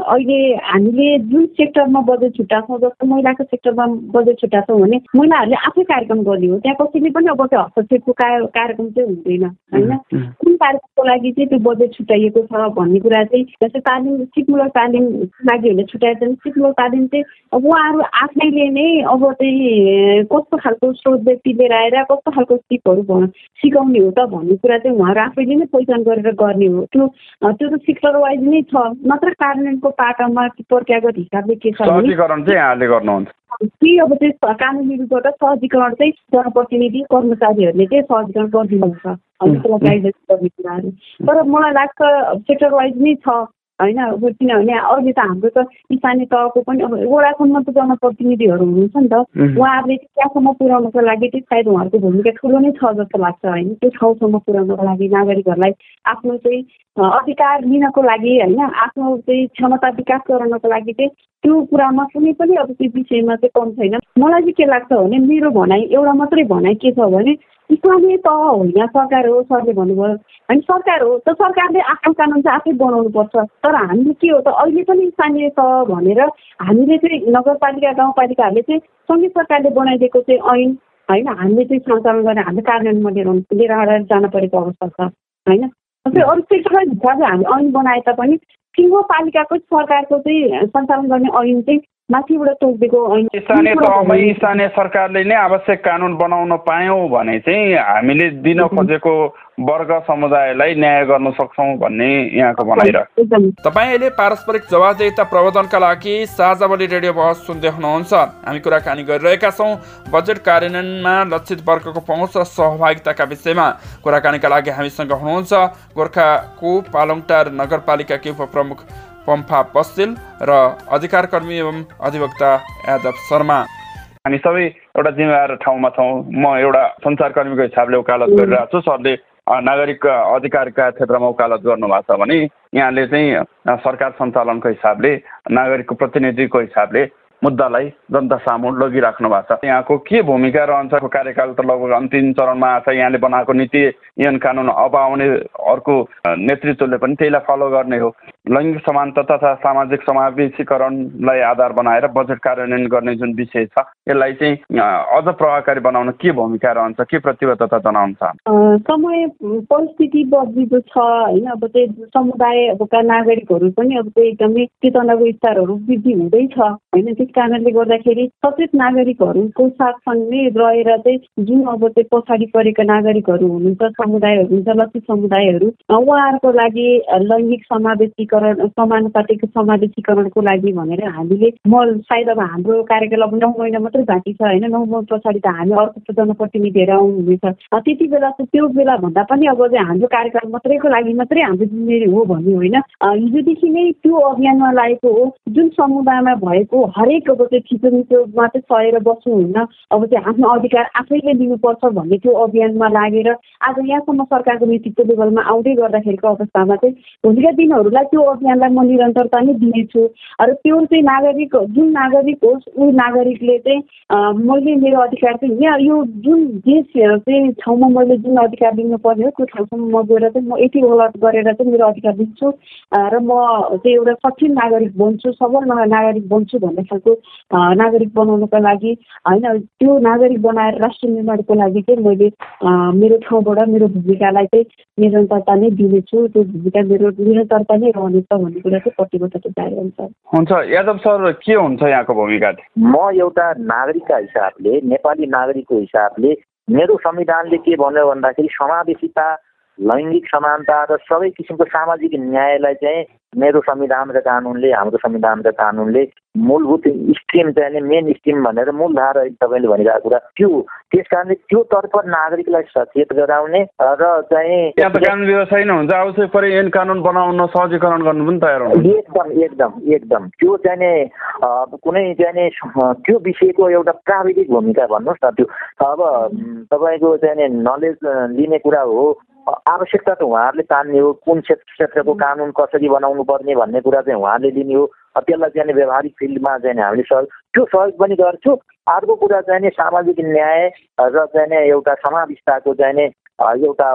अहिले हामीले जुन सेक्टरमा बजेट छुट्याएको जस्तो महिलाको सेक्टरमा बजेट छुट्याएको भने महिलाहरूले आफै कार्यक्रम गर्ने हो। त्यहाँ कसैले पनि अब त्यो हस्तक्षेपको कार्यक्रम चाहिँ हुँदैन होइन? कुन कार्यक्रमको लागि चाहिँ त्यो बजेट छुट्याइएको छ भन्ने कुरा चाहिँ जस्तै तालिम सिपमूलक तालिम लागि भने छुट्याएको छ सिपमूलक तालिम चाहिँ अब उहाँहरू आफैले नै अब चाहिँ कस्तो खालको स्रोत व्यक्ति लिएर आएर कस्तो खालको सिपहरू सिकाउने हो त भन्ने कुरा चाहिँ उहाँहरू आफैले नै पहिचान गरेर गर्ने हो। त्यो त्यो त सेक्टर वाइज नै छ। नत्र कार्यान्वयनको पाटामा प्रक्रियागत हिसाबले के छ सहजीकरण चाहिँ यहाँले गर्नुहुन्छ। कि अब त्यो कानुनी रूपबाट सहजीकरण चाहिँ जनप्रतिनिधि कर्मचारीहरूले चाहिँ सहजीकरण गरिदिनुहुन्छ। त्यसलाई गाइडेन्स गर्ने कुराहरू। तर मलाई लाग्छ सेक्टर वाइज नै छ। होइन अब किनभने अहिले त हाम्रो त स्थानीय तहको पनि अब वडासम्म त जनप्रतिनिधिहरू हुनुहुन्छ नि त। उहाँहरूले त्यहाँसम्म पुर्याउनको लागि चाहिँ सायद उहाँहरूको भूमिका ठुलो नै छ जस्तो लाग्छ होइन त्यो ठाउँसम्म पुर्याउनको लागि नागरिकहरूलाई आफ्नो चाहिँ अधिकार लिनको लागि होइन आफ्नो चाहिँ क्षमता विकास गराउनको लागि चाहिँ त्यो कुरामा कुनै पनि अब त्यो विषयमा चाहिँ कम छैन। मलाई चाहिँ के लाग्छ भने मेरो भनाइ एउटा मात्रै भनाइ के छ भने स्थानीय तह हो यहाँ सरकार हो सरले भन्नुभयो। होइन सरकार हो त सरकारले आफ्नो कानुन चाहिँ आफै बनाउनु पर्छ तर हामीले के हो त अहिले पनि स्थानीय तह भनेर हामीले चाहिँ नगरपालिका गाउँपालिकाहरूले चाहिँ सङ्घीय सरकारले बनाइदिएको चाहिँ ऐन होइन? हामीले चाहिँ सञ्चालन गरेर हामीले कार्यान्वयनमा लिएर लिएर जान परेको अवस्था छ होइन? अरू सेक्टरलाई हिसाबले हामी ऐन बनाए तापनि सिङ्गो पालिकाको सरकारको चाहिँ सञ्चालन गर्ने ऐन चाहिँ माथिबाट तोकिदिएको स्थानीय सरकारले नै आवश्यक कानुन बनाउन पायौँ भने चाहिँ हामीले दिन खोजेको वर्ग समुदायलाई न्याय गर्न सक्छौँ भन्ने यहाँको भनाइ तपाईँ अहिले पारस्परिक जवाबदेता प्रबन्धनका लागि साझावली रेडियो बहस सुन्दै हुनुहुन्छ। हामी कुराकानी गरिरहेका छौँ। बजेट कार्यान्वयनमा लक्षित वर्गको पहुँच र सहभागिताका विषयमा कुराकानीका लागि हामीसँग हुनुहुन्छ गोर्खाको पालङटार नगरपालिकाकी उपप्रमुख पम्फा बस्तेल र अधिकारकर्मी एवं अधिवक्ता यादव शर्मा। हामी सबै एउटा जिम्मेवार ठाउँमा छौँ। म एउटा सञ्चारकर्मीको हिसाबले वकालत गरिरहेको छु। सरले नागरिक अधिकारका क्षेत्रमा वकालत गर्नुभएको छ भने यहाँले चाहिँ सरकार सञ्चालनको हिसाबले नागरिकको प्रतिनिधिको हिसाबले मुद्दालाई जनता सामु लगिराख्नु भएको छ। यहाँको के भूमिका रहन्छ? कार्यकाल त लगभग अन्तिम चरणमा आएको छ। यहाँले बनाएको नीति ऐन कानुन अब आउने अर्को नेतृत्वले पनि त्यहीलाई फलो गर्ने हो। लैङ्गिक समानता तथा सामाजिक समावेशीकरणलाई आधार बनाएर बजेट कार्यान्वयन गर्ने जुन विषय छ यसलाई चाहिँ अझ प्रभावकारी बनाउन के भूमिका रहन्छ के प्रतिबद्धता जनाउनु छ समय परिस्थिति बदलिँदो छ होइन? अब चाहिँ समुदायका नागरिकहरू पनि अब चाहिँ एकदमै चेतनाको स्तरहरू वृद्धि हुँदैछ होइन? त्यस कारणले गर्दाखेरि सचेत नागरिकहरूको साथसँगै रहेर चाहिँ जुन अब चाहिँ पछाडि परेका नागरिकहरू हुनुहुन्छ समुदायहरू हुन्छ लक्षित समुदायहरू उहाँहरूको लागि लैङ्गिक समावेशीकरण समानुपातिक समावेशीकरणको लागि भनेर हामीले म सायद अब हाम्रो कार्यकाल अब नौ महिना मात्रै बाँकी छ होइन? नौ महिना पछाडि त हामी अर्को जनप्रतिनिधिहरू आउनुहुनेछ। त्यति बेला चाहिँ त्यो बेला भन्दा पनि अब चाहिँ हाम्रो कार्यकाल मात्रैको लागि मात्रै हाम्रो जिम्मेवारी हो भन्ने होइन। हिजोदेखि नै त्यो अभियानमा लागेको हो। जुन समुदायमा भएको हरेक अब चाहिँ थिचोमिचोमा चाहिँ सहेर बस्नुहुन्न अब चाहिँ आफ्नो अधिकार आफैले लिनुपर्छ भन्ने त्यो अभियानमा लागेर आज यहाँसम्म सरकारको नेतृत्व लेभलमा आउँदै गर्दाखेरिको अवस्थामा चाहिँ भोलिका दिनहरूलाई त्यो अभियानलाई म निरन्तरता नै दिनेछु। र त्यो चाहिँ नागरिक जुन नागरिक होस् ऊ नागरिकले चाहिँ मैले मेरो अधिकार चाहिँ यहाँ यो जुन देश चाहिँ ठाउँमा मैले जुन अधिकार लिनुपर्ने हो त्यो ठाउँसम्म म गएर चाहिँ म यति अलर्ट गरेर चाहिँ मेरो अधिकार दिन्छु। र म चाहिँ एउटा सक्षम नागरिक बन्छु सबल नागरिक बन्छु भन्ने खालको नागरिक बनाउनको लागि होइन त्यो नागरिक बनाएर राष्ट्र निर्माणको लागि चाहिँ मैले मेरो ठाउँबाट मेरो भूमिकालाई चाहिँ निरन्तरता नै दिनेछु। त्यो भूमिका मेरो निरन्तरता नै रहनेछ भन्ने कुरा चाहिँ प्रतिबद्धता जारी हुन्छ। हुन्छ यादव सर के हुन्छ यहाँको भूमिका म एउटा नागरिकका हिसाबले नेपाली नागरिकको हिसाबले मेरो संविधानले के भन्यो भन्दाखेरि समावेशिता लैङ्गिक समानता र सबै किसिमको सामाजिक न्यायलाई चाहिँ मेरो संविधान र कानुनले हाम्रो संविधान र कानुनले मूलभूत स्ट्रिम चाहिँ मेन स्ट्रिम भनेर मूलधारा तपाईँले भनिरहेको कुरा त्यो त्यस कारणले त्योतर्फ नागरिकलाई सचेत गराउने र चाहिँ कानुन व्यवसाय नै हुन्छ अब परि ऐन कानुन बनाउन सहजीकरण गर्नु पनि तयार हुन्छ एकदम एकदम एकदम। त्यो चाहिँ कुनै चाहिँ त्यो विषयको एउटा प्राविधिक भूमिका भन्नुहोस् न त्यो। अब तपाईँको चाहिँ नलेज लिने कुरा हो आवश्यकता त उहाँहरूले तान्ने हो कुन क्षेत्रको कानुन कसरी बनाउनु पर्ने भन्ने कुरा चाहिँ उहाँले लिने हो। त्यसलाई चाहिँ व्यावहारिक फिल्डमा चाहिँ हामीले सहयोग त्यो सहयोग पनि गर्छु। अर्को कुरा चाहिँ सामाजिक न्याय र चाहिँ एउटा समाविस्ताको चाहिँ एउटा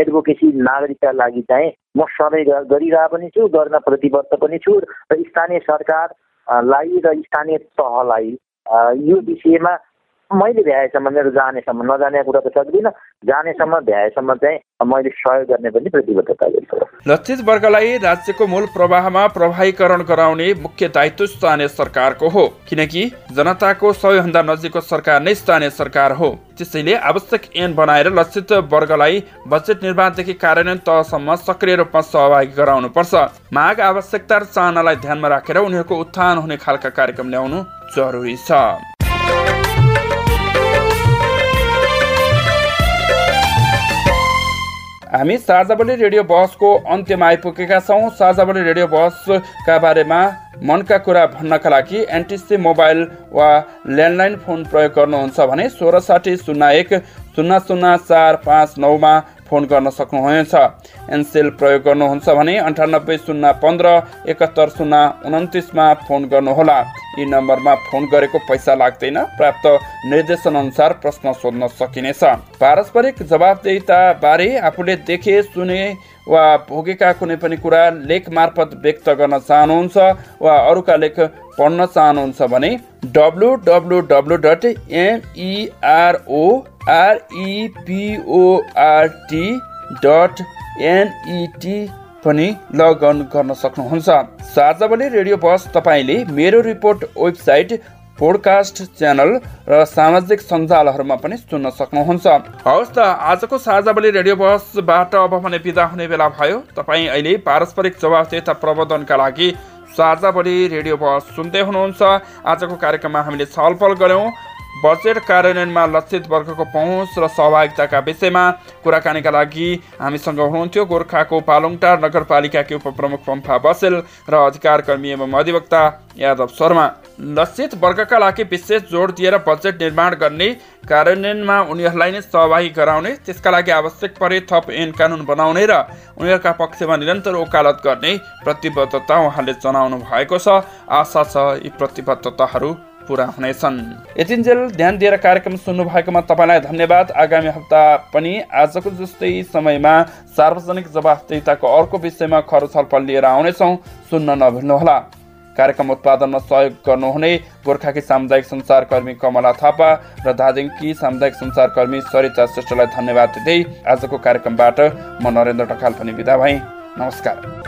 एडभोकेसी नागरिकका लागि चाहिँ म सधैँ गरिरहेको पनि छु गर्न प्रतिबद्ध पनि छु र स्थानीय सरकारलाई र स्थानीय तहलाई यो विषयमा मैले भ्याएसम्म मेरो जानेसम्म नजाने कुरा त सक्दिनँ। जानेसम्म भ्याएसम्म चाहिँ मैले सहयोग गर्ने पनि प्रतिबद्धता गर्छु। लक्षित वर्गलाई राज्यको मूल प्रवाहमा प्रभावीकरण गराउने मुख्य दायित्व स्थानीय सरकारको हो। किनकि जनताको सबैभन्दा नजिकको सरकार नै स्थानीय सरकार हो। त्यसैले आवश्यक ऐन बनाएर लक्षित वर्गलाई बजेट निर्माणदेखि कार्यान्वयन तहसम्म सक्रिय रूपमा सहभागी गराउनु पर्छ माग आवश्यकता र चाहनालाई ध्यानमा राखेर उनीहरूको उत्थान हुने खालका कार्यक्रम ल्याउनु जरुरी छ। हामी साझाबली रेडियो बहसको अन्त्यमा आइपुगेका छौँ। साझाबली रेडियो बहसका बारेमा मनका कुरा भन्नका लागि एनटिसी मोबाइल वा ल्यान्डलाइन फोन प्रयोग गर्नुहुन्छ भने सोह्र साठी शून्य एक शून्य शून्य चार पाँच नौमा फोन गर्न सक्नुहुनेछ। एनसेल प्रयोग गर्नुहुन्छ भने अन्ठानब्बे शून्य पन्ध्र एकात्तर शून्य उन्तिसमा फोन गर्नुहोला। यी नम्बरमा फोन गरेको पैसा लाग्दैन प्राप्त निर्देशन अनुसार प्रश्न सोध्न सकिनेछ। पारस्परिक जवाबदेता बारे आफूले देखे सुने वा भोगेका कुनै पनि कुरा लेख मार्फत व्यक्त गर्न चाहनुहुन्छ वा अरूका लेख पढ्न चाहनुहुन्छ भने W W W dot M E R O R E P O R T dot N E T पनि लगअन गर्न सक्नुहुन्छ। साझावली रेडियो बस तपाईँले मेरो रिपोर्ट वेबसाइट पोडकास्ट च्यानल र सामाजिक सञ्जालहरूमा पनि सुन्न सक्नुहुन्छ। हवस् त आजको साझावली रेडियो बसबाट अब भने बिदा हुने बेला भयो। तपाईँ अहिले पारस्परिक जवाबदेता प्रबन्धनका लागि साझावली रेडियो बस सुन्दै हुनुहुन्छ। आजको कार्यक्रममा हामीले छलफल गऱ्यौँ। बजेट कार्यान्वयनमा लक्षित वर्गको पहुँच र सहभागिताका विषयमा कुराकानीका लागि हामीसँग हुनुहुन्थ्यो गोर्खाको पालुङटार नगरपालिकाकी उपप्रमुख पम्फा बसेल र अधिकार कर्मी एवं अधिवक्ता यादव शर्मा। लक्षित वर्गका लागि विशेष जोड दिएर बजेट निर्माण गर्ने कार्यान्वयनमा उनीहरूलाई नै सहभागी गराउने त्यसका लागि आवश्यक परे थप ऐन कानुन बनाउने र उनीहरूका पक्षमा निरन्तर वकालत गर्ने प्रतिबद्धता उहाँले जनाउनु भएको छ। आशा छ यी प्रतिबद्धताहरू पुरा हुनेछन्। यतिन्जेल ध्यान दिएर कार्यक्रम सुन्नु भएकोमा तपाईँलाई धन्यवाद। आगामी हप्ता पनि आजको जस्तै समयमा सार्वजनिक जवाफदेताको अर्को विषयमा खर छलफल लिएर आउनेछौँ। सुन्न नभुल्नुहोला। कार्यक्रम उत्पादनमा सहयोग गर्नुहुने गोर्खाकी सामुदायिक सञ्चारकर्मी कमला थापा र दार्जिलिङकी सामुदायिक सञ्चारकर्मी सरिता श्रेष्ठलाई धन्यवाद दिँदै आजको कार्यक्रमबाट म नरेन्द्र ढकाल पनि बिदा भएँ। नमस्कार।